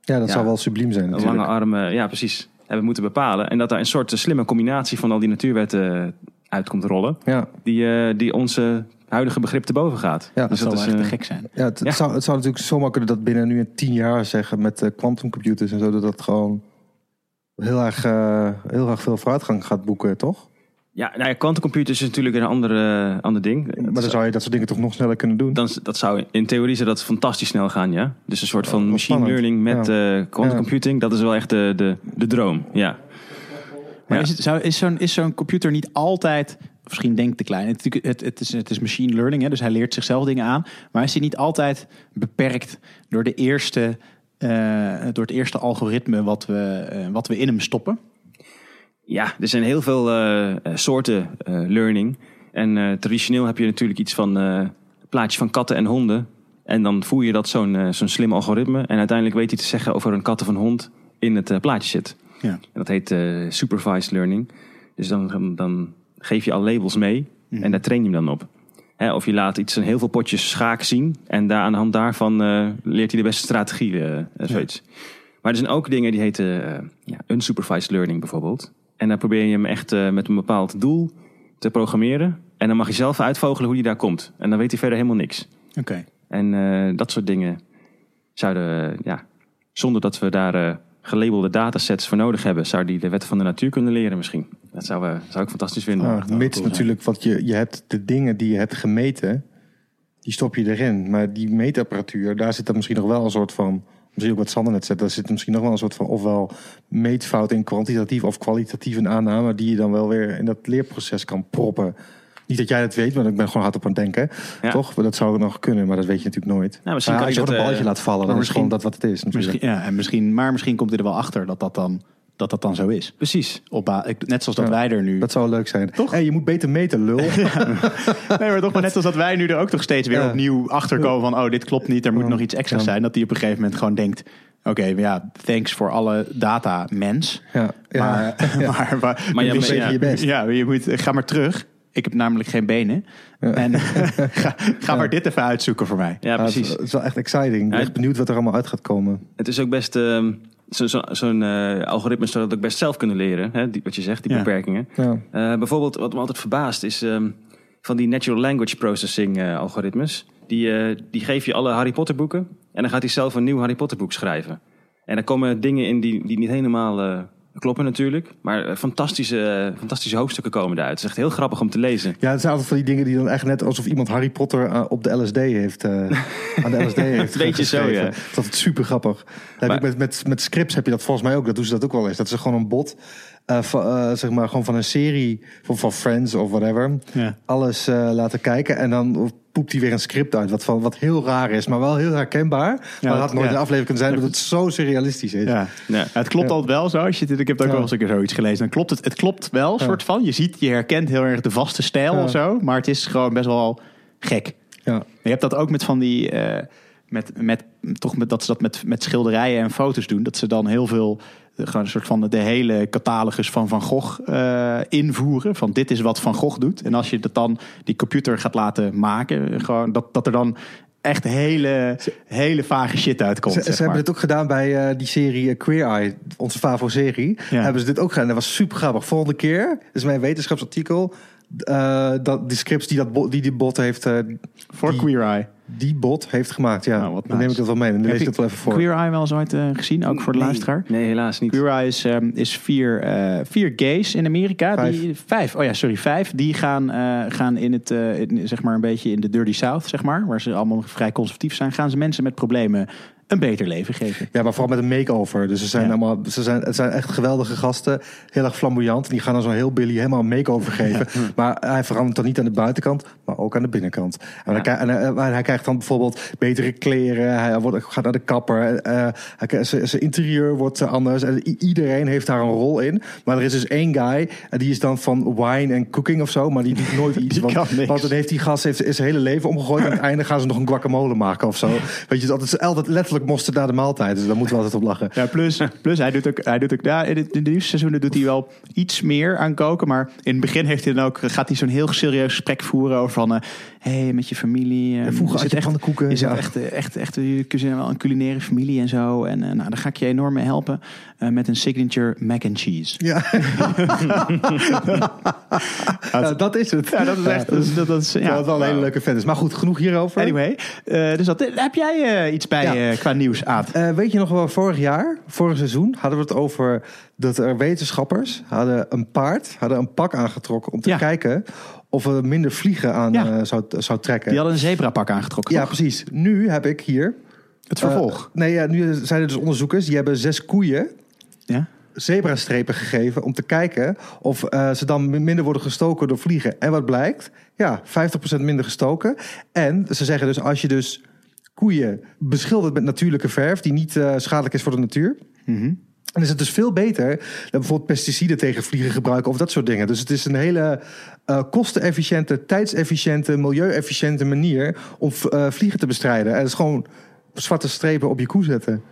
Ja, dat Ja. zou wel subliem zijn natuurlijk. lange armen, ja precies, hebben moeten bepalen. En dat daar een soort slimme combinatie van al die natuurwetten uit komt rollen, Ja, die, eh, die onze huidige begrip te boven gaat. Ja, Dat dus dat is echt eh, te gek zijn. ja, het, Ja. Het, zou, het zou natuurlijk zomaar kunnen dat binnen nu in tien jaar zeggen met eh, quantumcomputers en zo, dat dat gewoon heel erg, eh, heel erg veel vooruitgang gaat boeken, toch? Ja, nou ja, quantumcomputers is natuurlijk een andere, ander ding. Maar dan zou je dat soort dingen toch nog sneller kunnen doen? Dan, dat zou in theorie zou dat fantastisch snel gaan, ja. Dus een soort van wel machine spannend. learning met Ja. eh quantum computing, dat is wel echt de, de, de droom, ja. Maar Ja. is, het, zou, is, zo'n, is zo'n computer niet altijd, misschien denk ik te klein, het, het, het, is, het is machine learning, hè, dus hij leert zichzelf dingen aan, maar is hij niet altijd beperkt door, de eerste, eh, door het eerste algoritme wat we, eh, wat we in hem stoppen? Ja, er zijn heel veel eh, soorten learning. En traditioneel heb je natuurlijk iets van plaatjes van katten en honden. En dan voer je dat zo'n zo'n slim algoritme. En uiteindelijk weet hij te zeggen of er een kat of een hond in het plaatje zit. Ja. En dat heet eh, supervised learning. Dus dan, dan geef je al labels mee en daar train je hem dan op. Hè, of je laat iets, een heel veel potjes schaak zien. En daar, aan de hand daarvan eh, leert hij de beste strategie. eh, zoiets. Maar er zijn ook dingen die heten ja, unsupervised learning bijvoorbeeld. En dan probeer je hem echt met een bepaald doel te programmeren. En dan mag je zelf uitvogelen hoe hij daar komt. En dan weet hij verder helemaal niks. Oké. En dat soort dingen zouden, ja, zonder dat we daar gelabelde datasets voor nodig hebben, zou die de wet van de natuur kunnen leren misschien. Dat zou, eh, zou ik fantastisch vinden. Ah, mits natuurlijk, want je, je hebt de dingen die je hebt gemeten, die stop je erin. Maar die meetapparatuur, daar zit dan misschien nog wel een soort van, misschien ook wat Sander net zegt, daar zit misschien nog wel een soort van ofwel meetfout in kwantitatief of kwalitatief een aanname, die je dan wel weer in dat leerproces kan proppen. Niet dat jij dat weet, maar ik ben gewoon hard op aan het denken. Ja. Toch? Dat zou nog kunnen, maar dat weet je natuurlijk nooit. Nou, misschien Maar kan als je gewoon dat, een balletje eh, laat vallen, dan is gewoon dat wat het is. Misschien, ja, en misschien, maar misschien komt hij er wel achter dat dat dan, dat dat dan zo is. Precies. Op, net zoals dat Ja. wij er nu. Dat zou leuk zijn. Toch? Hey, je moet beter meten, lul. (laughs) Nee, maar toch maar net als dat wij nu er ook toch steeds weer Ja. opnieuw achter komen van oh, dit klopt niet, er moet nog iets extra's Ja. zijn. Dat hij op een gegeven moment gewoon denkt, oké, ja, thanks voor alle data, mens. Ja, ja. Maar, (laughs) (laughs) maar, maar, Maar ja, je, moet- je best. Ja, je moet, ga maar terug. Ik heb namelijk geen benen. En (laughs) ga, ga maar dit even uitzoeken voor mij. Ja, Ja, het, is, precies. het is wel echt exciting. Ik ben Ja. echt benieuwd wat er allemaal uit gaat komen. Het is ook best. ehm, zo- zo- Zo'n eh, algoritme zou dat ook best zelf kunnen leren. Hè? Die, wat je zegt, die Ja. beperkingen. Ja. Eh, bijvoorbeeld, wat me altijd verbaast, is ehm, van die natural language processing eh, algoritmes. Die, eh, die geef je alle Harry Potter boeken. En dan gaat hij zelf een nieuw Harry Potter boek schrijven. En daar komen dingen in die, die niet helemaal eh, kloppen natuurlijk. Maar eh, fantastische, eh, fantastische hoofdstukken komen eruit. Het is echt heel grappig om te lezen. Ja, het zijn altijd van die dingen die dan echt net alsof iemand Harry Potter eh, op de LSD heeft. eh, (laughs) aan de LSD heeft Beetje zo, geschreven. ja. Dat is super grappig. Maar- met, met, met scripts heb je dat volgens mij ook. Dat doen ze dat ook wel eens. Dat ze gewoon een bot, van, zeg maar, gewoon van een serie van, van Friends of whatever. Ja. Alles eh, laten kijken. En dan poept hij weer een script uit. Wat, van, wat heel raar is, maar wel heel herkenbaar. maar dat had nooit ja. een aflevering kunnen zijn, omdat het zo surrealistisch is. Ja. Ja. Ja, het klopt Ja. altijd wel zo. Als je, dit- ik heb het ook Ja. wel eens een keer zoiets gelezen. Dan klopt het, het klopt wel, soort van. Je ziet, je herkent heel erg de vaste stijl Ja. of zo. Maar het is gewoon best wel gek. Ja. Je hebt dat ook met van die. eh, met, met, toch met, dat ze dat met, met schilderijen en foto's doen. Dat ze dan heel veel. eh, Gewoon een soort van de hele catalogus van Van Gogh eh, invoeren. Van dit is wat Van Gogh doet. En als je dat dan die computer gaat laten maken. Gewoon dat, dat er dan echt hele, hele vage shit uitkomt. Ze, zeg ze hebben maar. dit ook gedaan bij eh, die serie Queer Eye, onze Favo-serie. Ja. Hebben ze dit ook gedaan. Dat was super grappig. Volgende keer, is mijn wetenschapsartikel. Eh, dat, die scripts die, dat bo- die die bot heeft, eh, Voor die- Queer Eye. die bot heeft gemaakt. Ja, Nou, wat dan neem ik dat wel mee. Dan lees ik dat wel even voor. Queer Eye wel eens ooit eh, gezien? Ook voor de Nee. luisteraar? Nee, helaas niet. Queer Eye is, ehm, is vier, eh, vier gays in Amerika. Vijf. Die, vijf. Oh ja, sorry, vijf. Die gaan, eh, gaan in het, eh, in, zeg maar een beetje in de Dirty South, zeg maar. Waar ze allemaal vrij conservatief zijn. Gaan ze mensen met problemen een beter leven geven. Ja, maar vooral met een make-over. Dus ze zijn Ja. allemaal, ze zijn, het zijn echt geweldige gasten. Heel erg flamboyant. En die gaan dan zo heel Billy helemaal een make-over geven. Maar hij verandert dan niet aan de buitenkant, maar ook aan de binnenkant. En, hij, krijgt- en hij, en hij krijgt dan bijvoorbeeld betere kleren. Hij wordt, gaat naar de kapper. eh, hij zijn zijn interieur wordt eh, anders. En iedereen heeft daar een rol in. Maar er is dus één guy. En die is dan van wine en cooking of zo. Maar die doet nooit (laughs) iets. Want, dan heeft die gast heeft, is zijn hele leven omgegooid. En aan het einde gaan ze nog een guacamole maken of zo. Weet je, dat is altijd letterlijk mosterd na de maaltijd. Dus daar moeten we altijd op lachen. Ja, plus, plus hij doet ook, hij doet ook ja, in, de, in de seizoenen doet hij wel iets meer aan koken. Maar in het begin heeft hij dan ook, gaat hij zo'n heel serieus gesprek voeren over van... hé, hey, met je familie. eh, vroeger is had het je echt, pannenkoeken, Is het ja. echt, eh, echt, echt, jullie zijn wel een culinaire familie en zo. En eh, nou, daar ga ik je enorm mee helpen. eh, met een signature mac and cheese. Ja. (laughs) Ja, dat is het. Ja, dat is echt... Dat is, dat is, ja, Ja, dat wel een hele leuke fan is. Maar goed, genoeg hierover. Anyway, eh, dus dat, heb jij eh, iets bij Ja. qua nieuws, Aad? Eh, weet je nog wel, vorig jaar, vorig seizoen, hadden we het over dat er wetenschappers hadden een paard, hadden een pak aangetrokken om te Ja. kijken of er minder vliegen aan Ja. eh, zou, zou trekken. Die hadden een zebrapak aangetrokken, ja, toch? precies. Nu heb ik hier. Het vervolg. eh, nee, ja, nu zijn er dus onderzoekers die hebben zes koeien ja? zebrastrepen gegeven om te kijken of eh, ze dan mi- minder worden gestoken door vliegen. En wat blijkt? Ja, 50% minder gestoken. En ze zeggen dus als je dus koeien beschildert met natuurlijke verf die niet eh, schadelijk is voor de natuur. Mhm. En is het dus veel beter dan bijvoorbeeld pesticiden tegen vliegen gebruiken of dat soort dingen. Dus het is een hele uh, kostenefficiënte, tijdsefficiënte, milieuefficiënte manier om uh, vliegen te bestrijden. En is gewoon zwarte strepen op je koe zetten.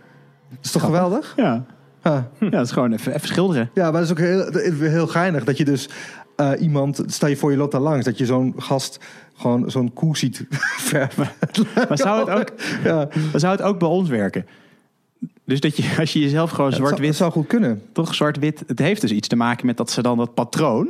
Dat is toch geweldig? Ja. Ja, dat is gewoon even, even schilderen. Ja, maar dat is ook heel, heel geinig dat je dus uh, iemand, stel je voor je loopt daar langs, dat je zo'n gast gewoon zo'n koe ziet (laughs) verven. Maar zou het ook, ja. maar zou het ook bij ons werken? Dus dat je, (laughs) als je jezelf gewoon zwart-wit... Dat zou goed kunnen. Toch zwart-wit. Het heeft dus iets te maken met dat ze dan dat patroon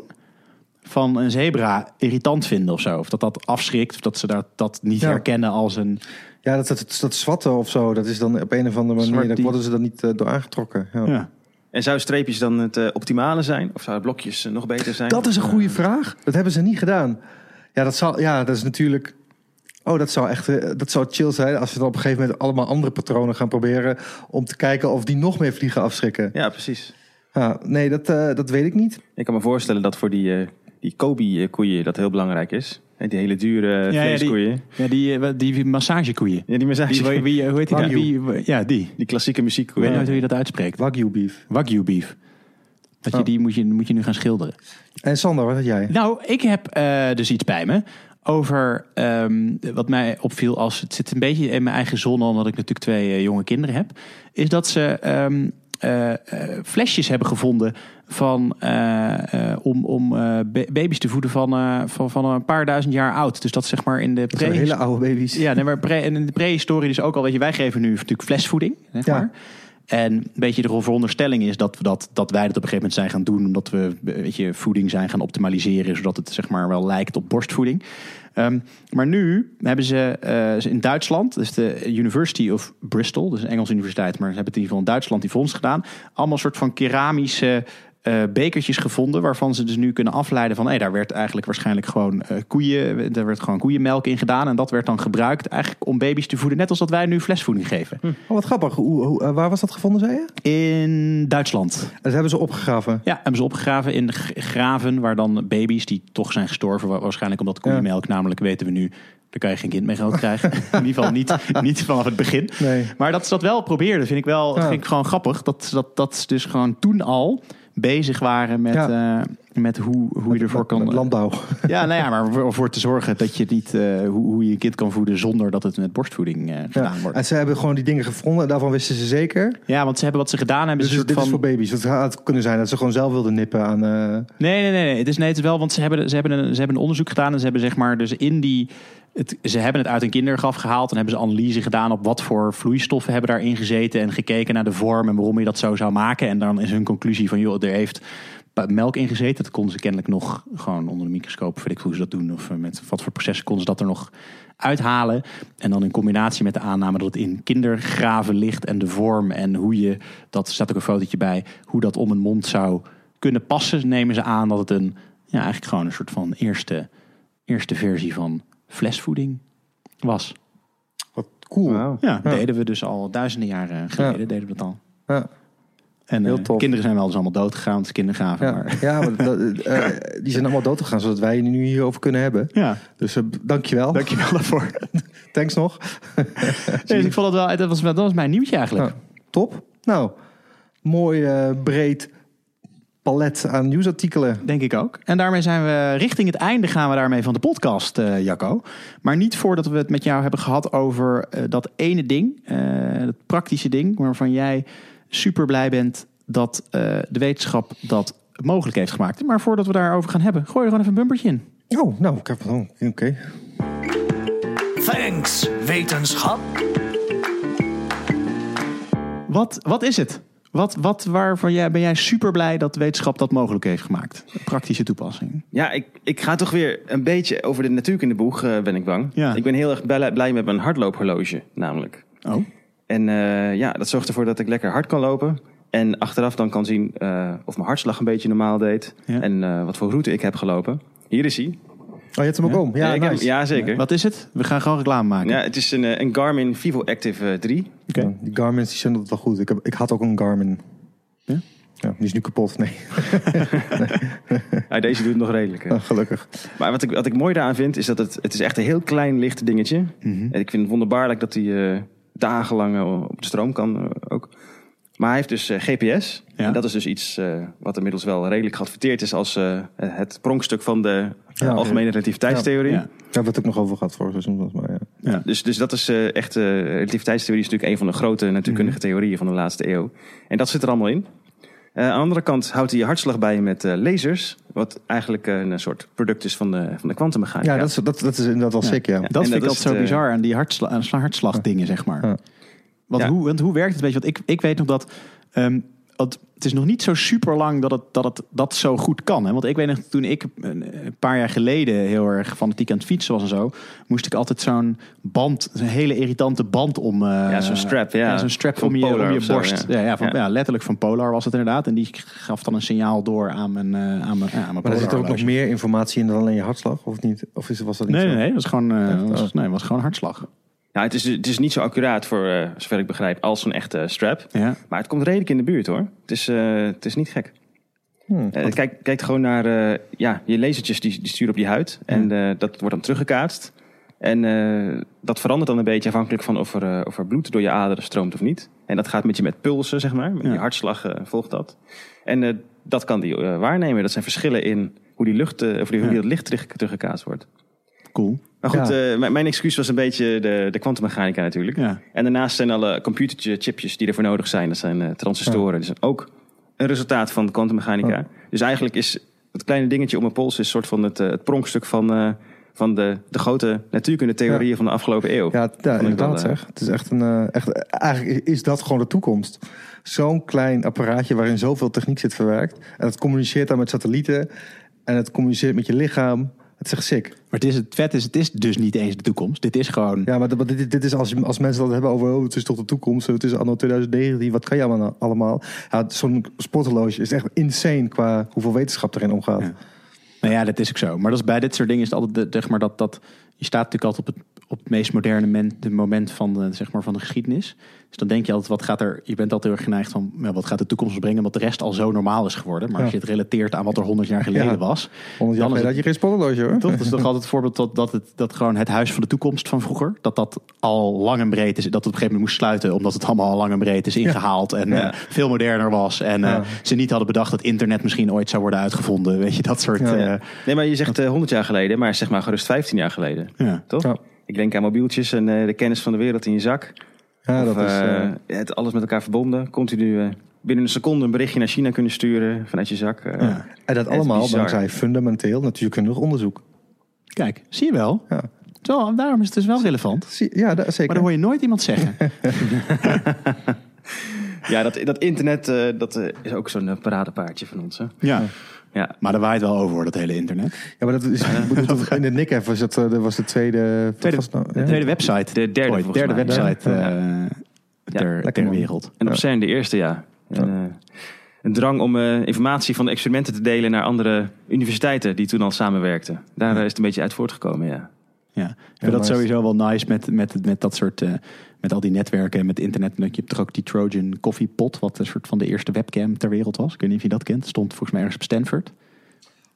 van een zebra irritant vinden of zo. Of dat dat afschrikt, of dat ze dat, dat niet herkennen als een... Ja, dat, dat, dat zwatten of zo, dat is dan op een of andere manier... Daar worden ze dan niet uh, door aangetrokken. Ja. ja. En zou streepjes dan het uh, optimale zijn? Of zouden blokjes uh, nog beter zijn? Dat is een goede vraag. Dat hebben ze niet gedaan. Ja, dat, zal, ja, dat is natuurlijk... Oh, dat zou echt dat zou chill zijn als we dan op een gegeven moment allemaal andere patronen gaan proberen om te kijken of die nog meer vliegen afschrikken. Ja, precies. Ja, nee, dat, uh, dat weet ik niet. Ik kan me voorstellen dat voor die, uh, die Kobe-koeien dat heel belangrijk is. En die hele dure ja, vleeskoeien. Ja, die, ja, die, die massagekoeien. Ja, die massage. wie, hoe heet die, die, ja, die. Die klassieke muziekkoeien. Ik weet nooit hoe je dat uitspreekt. Wagyu beef. Wagyu beef. Dat je, oh. Die moet je, moet je nu gaan schilderen. En Sander, wat had jij? Nou, ik heb uh, dus iets bij me over um, wat mij opviel als het zit een beetje in mijn eigen zon, omdat ik natuurlijk twee uh, jonge kinderen heb, is dat ze um, uh, flesjes hebben gevonden van, om, om baby's te voeden van, van, van een paar duizend jaar oud. Dus dat zeg maar in de pre hele oude baby's. Ja, nee, maar pre in de prehistorie dus ook al, weet je, wij geven nu natuurlijk flesvoeding, zeg maar. En een beetje de veronderstelling is dat, we dat, dat wij dat op een gegeven moment zijn gaan doen. Omdat we weet je, voeding zijn gaan optimaliseren. Zodat het zeg maar wel lijkt op borstvoeding. Um, maar nu hebben ze uh, in Duitsland, dus de University of Bristol, dus een Engelse universiteit, maar ze hebben het in ieder geval in Duitsland die fonds gedaan. Allemaal soort van keramische uh, bekertjes gevonden. Waarvan ze dus nu kunnen afleiden van... Hey, daar werd eigenlijk waarschijnlijk gewoon uh, koeien... Daar werd gewoon koeienmelk in gedaan. En dat werd dan gebruikt eigenlijk om baby's te voeden. Net als dat wij nu flesvoeding geven. Hm. Oh, wat grappig. Hoe, hoe, uh, waar was dat gevonden, zei je? In Duitsland. Dat hebben ze opgegraven? Ja, hebben ze opgegraven in graven... waar dan baby's die toch zijn gestorven... waarschijnlijk omdat koeienmelk, ja. namelijk weten we nu... Daar kan je geen kind mee groot krijgen. (laughs) In ieder geval niet, niet vanaf het begin. Nee. Maar dat ze dat wel probeerden, vind ik wel ja. vind ik gewoon grappig. Dat, dat, dat dus gewoon toen al bezig waren met, ja. uh, met hoe, hoe met, je ervoor kan. Met landbouw. (laughs) Ja, nou ja, maar voor, voor te zorgen dat je niet uh, hoe, hoe je een kind kan voeden zonder dat het met borstvoeding uh, gedaan ja. wordt. En ze hebben gewoon die dingen gevonden en daarvan wisten ze zeker. Ja, want ze hebben wat ze gedaan hebben. Dus dit van... is voor baby's. Het had kunnen zijn dat ze gewoon zelf wilden nippen aan. Nee, nee, nee, nee. Het is, nee, het is wel, want ze hebben, ze, hebben een, ze hebben een onderzoek gedaan en ze hebben zeg maar dus in die. Het, ze hebben het uit een kindergraf gehaald en hebben ze analyse gedaan op wat voor vloeistoffen hebben daarin gezeten en gekeken naar de vorm en waarom je dat zo zou maken. En dan is hun conclusie van joh, er heeft melk ingezeten. Dat konden ze kennelijk nog gewoon onder de microscoop, weet ik hoe ze dat doen, of met wat voor processen konden ze dat er nog uithalen. En dan in combinatie met de aanname dat het in kindergraven ligt en de vorm en hoe je, dat staat ook een fotootje bij, hoe dat om een mond zou kunnen passen, nemen ze aan dat het een, ja, eigenlijk gewoon een soort van eerste, eerste versie van flesvoeding was. Wat cool. Ja, ja, deden we dus al duizenden jaren geleden, ja. deden we dat al. Ja. En uh, kinderen zijn wel dus allemaal dood gegaan, is kindergraven. Ja, maar. ja maar dat, uh, (laughs) die zijn allemaal dood gegaan, zodat wij nu hierover kunnen hebben. Ja. Dus uh, dankjewel. Dankjewel daarvoor. (laughs) Thanks nog. (laughs) nee, ik vond het wel, dat was, dat was mijn nieuwtje eigenlijk. Ja, top. Nou, mooi breed palet aan nieuwsartikelen. Denk ik ook. En daarmee zijn we richting het einde gaan we daarmee van de podcast, uh, Jacco. Maar niet voordat we het met jou hebben gehad over uh, dat ene ding, uh, dat praktische ding, waarvan jij super blij bent dat de wetenschap dat mogelijk heeft gemaakt. Maar voordat we daarover gaan hebben, gooi er gewoon even een bumpertje in. Oh, nou, ik heb het Oké. Okay. Thanks, wetenschap. Wat, wat is het? Wat, wat waarvan jij, ben jij super blij dat wetenschap dat mogelijk heeft gemaakt? Praktische toepassing. Ja, ik, ik ga toch weer een beetje over de natuurkundeboeg, uh, ben ik bang. Ja. Ik ben heel erg blij, blij met mijn hardloophorloge, namelijk. Oh. En uh, ja, dat zorgt ervoor dat ik lekker hard kan lopen. En achteraf dan kan zien uh, of mijn hartslag een beetje normaal deed. Ja. En wat voor route ik heb gelopen. Hier is hij. Oh, je hebt hem ook ja? om? Ja, ja, nice. ja, zeker. Wat is het? We gaan gewoon reclame maken. Ja, het is een, een Garmin Vivo Active 3. Okay. die Garmin's die zijn dat wel goed. Ik, heb, ik had ook een Garmin. Ja? Ja, die is nu kapot. Nee. (laughs) nee. ja, deze doet het nog redelijk. Oh, gelukkig. Maar wat ik, wat ik mooi daaraan vind, is dat het, het is echt een heel klein licht dingetje. Mm -hmm. En ik vind het wonderbaarlijk dat hij uh, dagenlang uh, op de stroom kan uh, ook. Maar hij heeft dus eh, GPS. Ja. En dat is dus iets eh, wat inmiddels wel redelijk geadverteerd is als eh, het pronkstuk van de Ja, algemene relativiteitstheorie. Ja. Daar hebben we het ook nog over gehad vorig seizoen. volgens mij, ja. Ja. Dus, dus dat is eh, echt, eh, relativiteitstheorie is natuurlijk een van de grote natuurkundige Mhm. theorieën van de laatste eeuw. En dat zit er allemaal in. Eh, aan de andere kant houdt hij je hartslag bij met eh, lasers. Wat eigenlijk een soort product is van de, van de kwantummechanica. Ja, dat is, dat, dat is inderdaad wel Ja. sick, ja. Ja. Dat En vind ik altijd zo het, bizar aan die hartsla aan hartslagdingen, zeg maar. Want, Ja. hoe, want hoe werkt het? Weet je, want ik, ik weet nog dat... ehm, want het is nog niet zo super lang dat het, dat het dat zo goed kan. Hè? Want ik weet nog, toen ik een paar jaar geleden heel erg fanatiek aan het fietsen was en zo, moest ik altijd zo'n band, een hele irritante band om. eh, Ja, zo'n strap, ja. zo'n strap Van om je, om je zo, borst. ja. ja. Ja, van, Ja. ja. letterlijk van Polar was het inderdaad. En die gaf dan een signaal door aan mijn, eh, aan mijn, ja, aan mijn Maar er zit er ook nog meer informatie in dan alleen je hartslag, of niet? Of is, was dat niet Nee, zo? nee, nee, dat was gewoon, eh, was, Oh. nee, was gewoon hartslag. Ja, het, is, het is niet zo accuraat voor, eh, zover ik begrijp, als zo'n echte strap. Ja. Maar het komt redelijk in de buurt hoor. Het is, eh, het is niet gek. Hmm. Eh, kijk, kijk gewoon naar ja, je lasertjes die, die sturen op je huid. En dat wordt dan teruggekaatst. En dat verandert dan een beetje afhankelijk van of er, of er bloed door je aderen stroomt of niet. En dat gaat met je met pulsen, zeg maar. Met Ja. je hartslag volgt dat. En dat kan die waarnemen. Dat zijn verschillen in hoe die, lucht, of die, hoe Ja. die dat licht terug, teruggekaatst wordt. Cool. Maar goed, Ja. eh, mijn, excuus was een beetje de, de kwantummechanica natuurlijk. Ja. En daarnaast zijn alle computerchipjes die ervoor nodig zijn. Dat zijn eh, transistoren. Die zijn ook een resultaat van de kwantummechanica. Ja. Dus eigenlijk is het kleine dingetje op mijn pols is een soort van het, eh, het pronkstuk van, van de, de grote natuurkunde-theorieën van de afgelopen eeuw. Ja, ja inderdaad wel, zeg. Het is echt een, echt, eigenlijk is dat gewoon de toekomst. Zo'n klein apparaatje waarin zoveel techniek zit verwerkt. En het communiceert dan met satellieten. En het communiceert met je lichaam. Het is echt sick. Maar het, is, het vet is, het is dus niet eens de toekomst. Dit is gewoon... Ja, maar dit- is als, je- als mensen dat hebben over... Oh, het is toch de toekomst. Het is anno 2019. Wat kan je allemaal? allemaal? Ja, Zo'n sporthorloge is echt insane qua hoeveel wetenschap erin omgaat. Ja. Nou ja, dat is ook zo. Maar dat is, bij dit soort dingen is het altijd, de- zeg maar, dat, dat je staat natuurlijk altijd op het, op het meest moderne men- de moment van de, zeg maar, van de geschiedenis. Dus dan denk je altijd, wat gaat er, je bent altijd heel erg geneigd van, ja, wat gaat de toekomst brengen, omdat de rest al zo normaal is geworden. Maar als je het relateert aan wat er 100 jaar geleden Ja. was, 100 jaar geleden had je geen sporthorloge hoor. toch? Dat is toch altijd het voorbeeld dat, dat, het, dat gewoon het huis van de toekomst van vroeger, dat dat al lang en breed is, dat het op een gegeven moment moest sluiten, omdat het allemaal al lang en breed is ingehaald en Ja. eh, veel moderner was. En eh, ze niet hadden bedacht dat internet misschien ooit zou worden uitgevonden. Weet je, dat soort... Ja. eh, Nee, maar je zegt eh, 100 jaar geleden, maar zeg maar gerust 15 jaar geleden. ja. Toch? Ik denk aan mobieltjes en eh, de kennis van de wereld in je zak. Ja, Of, dat is... eh, eh, het alles met elkaar verbonden. Continu binnen een seconde een berichtje naar China kunnen sturen vanuit je zak. eh. Ja. en dat allemaal dankzij fundamenteel natuurkundig onderzoek. Kijk, zie je wel. Ja, Zo, daarom is het dus wel relevant. Zie- ja dat, zeker. Maar dan hoor je nooit iemand zeggen. (laughs) (laughs) Ja, dat, dat internet eh, dat, is ook zo'n paradepaardje van ons. Hè? Ja. Ja. Maar daar waait wel over, dat hele internet. Ja, maar dat is, (laughs) dat- in de NIC was dat, eh, dat was de tweede... Tweede, was nou? de Ja? tweede website. De derde, Ooit, volgens derde mij. website Ja. eh, ter, man. En wereld. op zijn de eerste, ja. En, eh, een drang om eh, informatie van de experimenten te delen naar andere universiteiten die toen al samenwerkten. Daar is het een beetje uit voortgekomen, ja. Ja. Dat nice. sowieso wel nice met, met, met dat soort... eh, met al die netwerken en met internet. En je hebt toch ook die Trojan Coffee Pot, wat een soort van de eerste webcam ter wereld was. Ik weet niet of je dat kent. Stond volgens mij ergens op Stanford.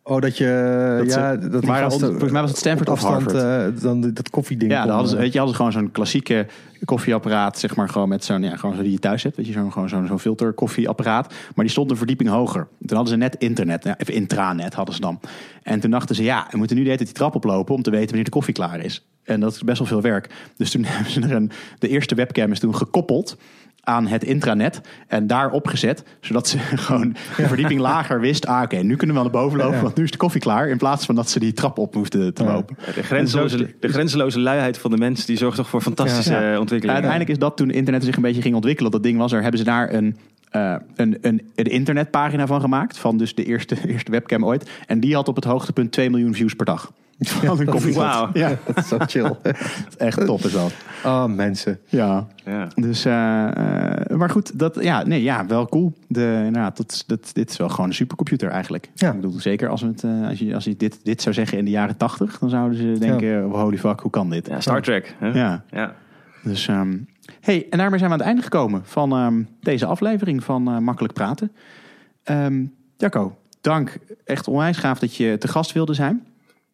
Oh, dat je... Dat ja, ze- dat gasten volgens mij was het Stanford of afstand, Harvard. eh, dan dat koffieding. Ja, dan hadden ze, eh, weet je, hadden ze gewoon zo'n klassieke koffieapparaat, zeg maar, gewoon met zo'n, ja, gewoon zo die je thuis hebt, weet je, zo'n, gewoon zo'n, zo'n filter koffieapparaat. Maar die stond een verdieping hoger. Toen hadden ze net internet, ja, even intranet hadden ze dan. En toen dachten ze, ja, we moeten nu de hele tijd die trap oplopen om te weten wanneer de koffie klaar is. En dat is best wel veel werk. Dus toen (laughs) hebben ze er een, de eerste webcam is toen gekoppeld aan het intranet en daar opgezet, zodat ze (laughs) gewoon een verdieping lager wist. Ah, oké, nu kunnen we wel naar boven lopen, Ja. want nu is de koffie klaar. In plaats van dat ze die trap op hoefden te Ja. lopen. De grenzeloze, de grenzeloze luiheid van de mens die zorgt toch voor fantastische Ja. eh, ontwikkelingen. Uiteindelijk is dat toen internet zich een beetje ging ontwikkelen. Dat ding was er, hebben ze daar een, eh, een, een, een internetpagina van gemaakt. Van dus de eerste, (laughs) eerste webcam ooit. En die had op het hoogtepunt 2 miljoen views per dag. Van een koffiepot. Wauw. Ja, (laughs) Dat is zo chill. (laughs) echt top is dat. oh, mensen. Ja. Ja. Dus, eh, eh, maar goed, dat, ja, nee, ja, wel cool. De, inderdaad, dat, dat, dit is wel gewoon een supercomputer eigenlijk. Ja. Ik bedoel, zeker als, we het, eh, als je, als je dit, dit zou zeggen in de jaren tachtig, dan zouden ze denken, oh, holy fuck, hoe kan dit? Ja, Star Trek. Hè? Ja. Ja. Dus, ehm, hey, en daarmee zijn we aan het einde gekomen van ehm, deze aflevering van eh, Makkelijk Praten. Ehm Jacco, dank. Echt onwijs gaaf dat je te gast wilde zijn.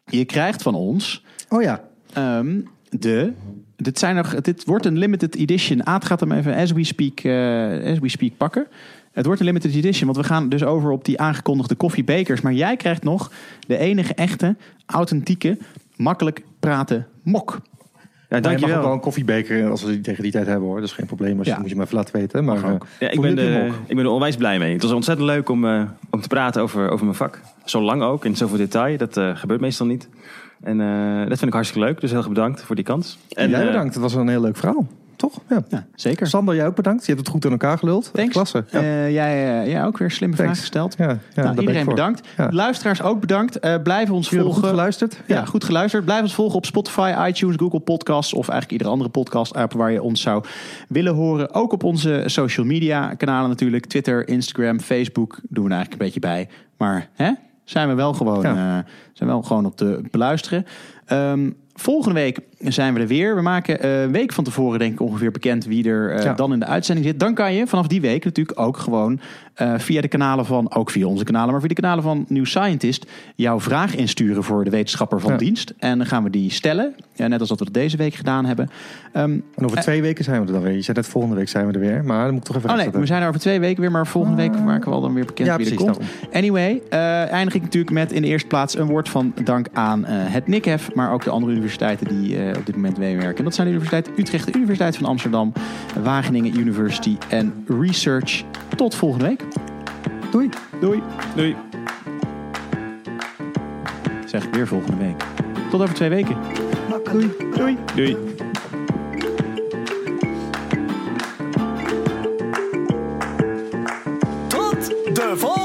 Je krijgt van ons Oh ja. ehm, de. Dit, zijn nog, dit wordt een limited edition. Aad gaat hem even as we speak, eh, as we speak pakken. Het wordt een limited edition, want we gaan dus over op die aangekondigde koffiebekers. Maar jij krijgt nog de enige echte, authentieke, makkelijk praten mok. Ja, je mag dankjewel. ook wel een koffiebeker als we die tegen die tijd hebben hoor. Dat is geen probleem. Als je, Ja. moet je even laten weten. Maar, eh, Ja, ik, ben je er, ik ben er onwijs blij mee. Het was ontzettend leuk om, eh, om te praten over, over mijn vak. Zo lang ook, in zoveel detail. Dat eh, gebeurt meestal niet. En dat vind ik hartstikke leuk. Dus heel erg bedankt voor die kans. En, jij bedankt. Het was een heel leuk verhaal. Toch? Ja. Ja, zeker. Sander, jij ook bedankt. Je hebt het goed aan elkaar geluld. Thanks. Klasse. Ja. Eh, jij, eh, jij ook weer slimme vragen gesteld. Ja, ja, Nou, iedereen bedankt. Luisteraars ook bedankt. Eh blijf ons volgen. goed geluisterd. Ja, goed geluisterd. Blijf ons volgen op Spotify, iTunes, Google Podcasts of eigenlijk iedere andere podcast-app waar je ons zou willen horen. Ook op onze social media kanalen natuurlijk. Twitter, Instagram, Facebook doen we er eigenlijk een beetje bij. Maar hè, zijn we wel gewoon, zijn wel gewoon op te beluisteren. Ehm, volgende week zijn we er weer. We maken eh, een week van tevoren denk ik ongeveer bekend wie er eh, Ja. dan in de uitzending zit. Dan kan je vanaf die week natuurlijk ook gewoon eh, via de kanalen van, ook via onze kanalen, maar via de kanalen van New Scientist, jouw vraag insturen voor de wetenschapper van Ja. dienst. En dan gaan we die stellen. Ja, net als dat we dat deze week gedaan hebben. Ehm, En over twee weken zijn we er dan weer. Je zei net volgende week zijn we er weer. Maar dan moet ik toch even Oh nee, we zijn er over twee weken weer, maar volgende week maken we al dan weer bekend Ja, wie er precies, komt. Anyway, eh, eindig ik natuurlijk met in de eerste plaats een woord van dank aan eh, het NICHEF, maar ook de andere universiteiten die eh, op dit moment meewerken. En dat zijn de Universiteit Utrecht, de Universiteit van Amsterdam, Wageningen University en Research. Tot volgende week. Doei. Doei. Doei. Zeg weer volgende week. Tot over twee weken. Doei. Doei. Doei. Tot de volgende!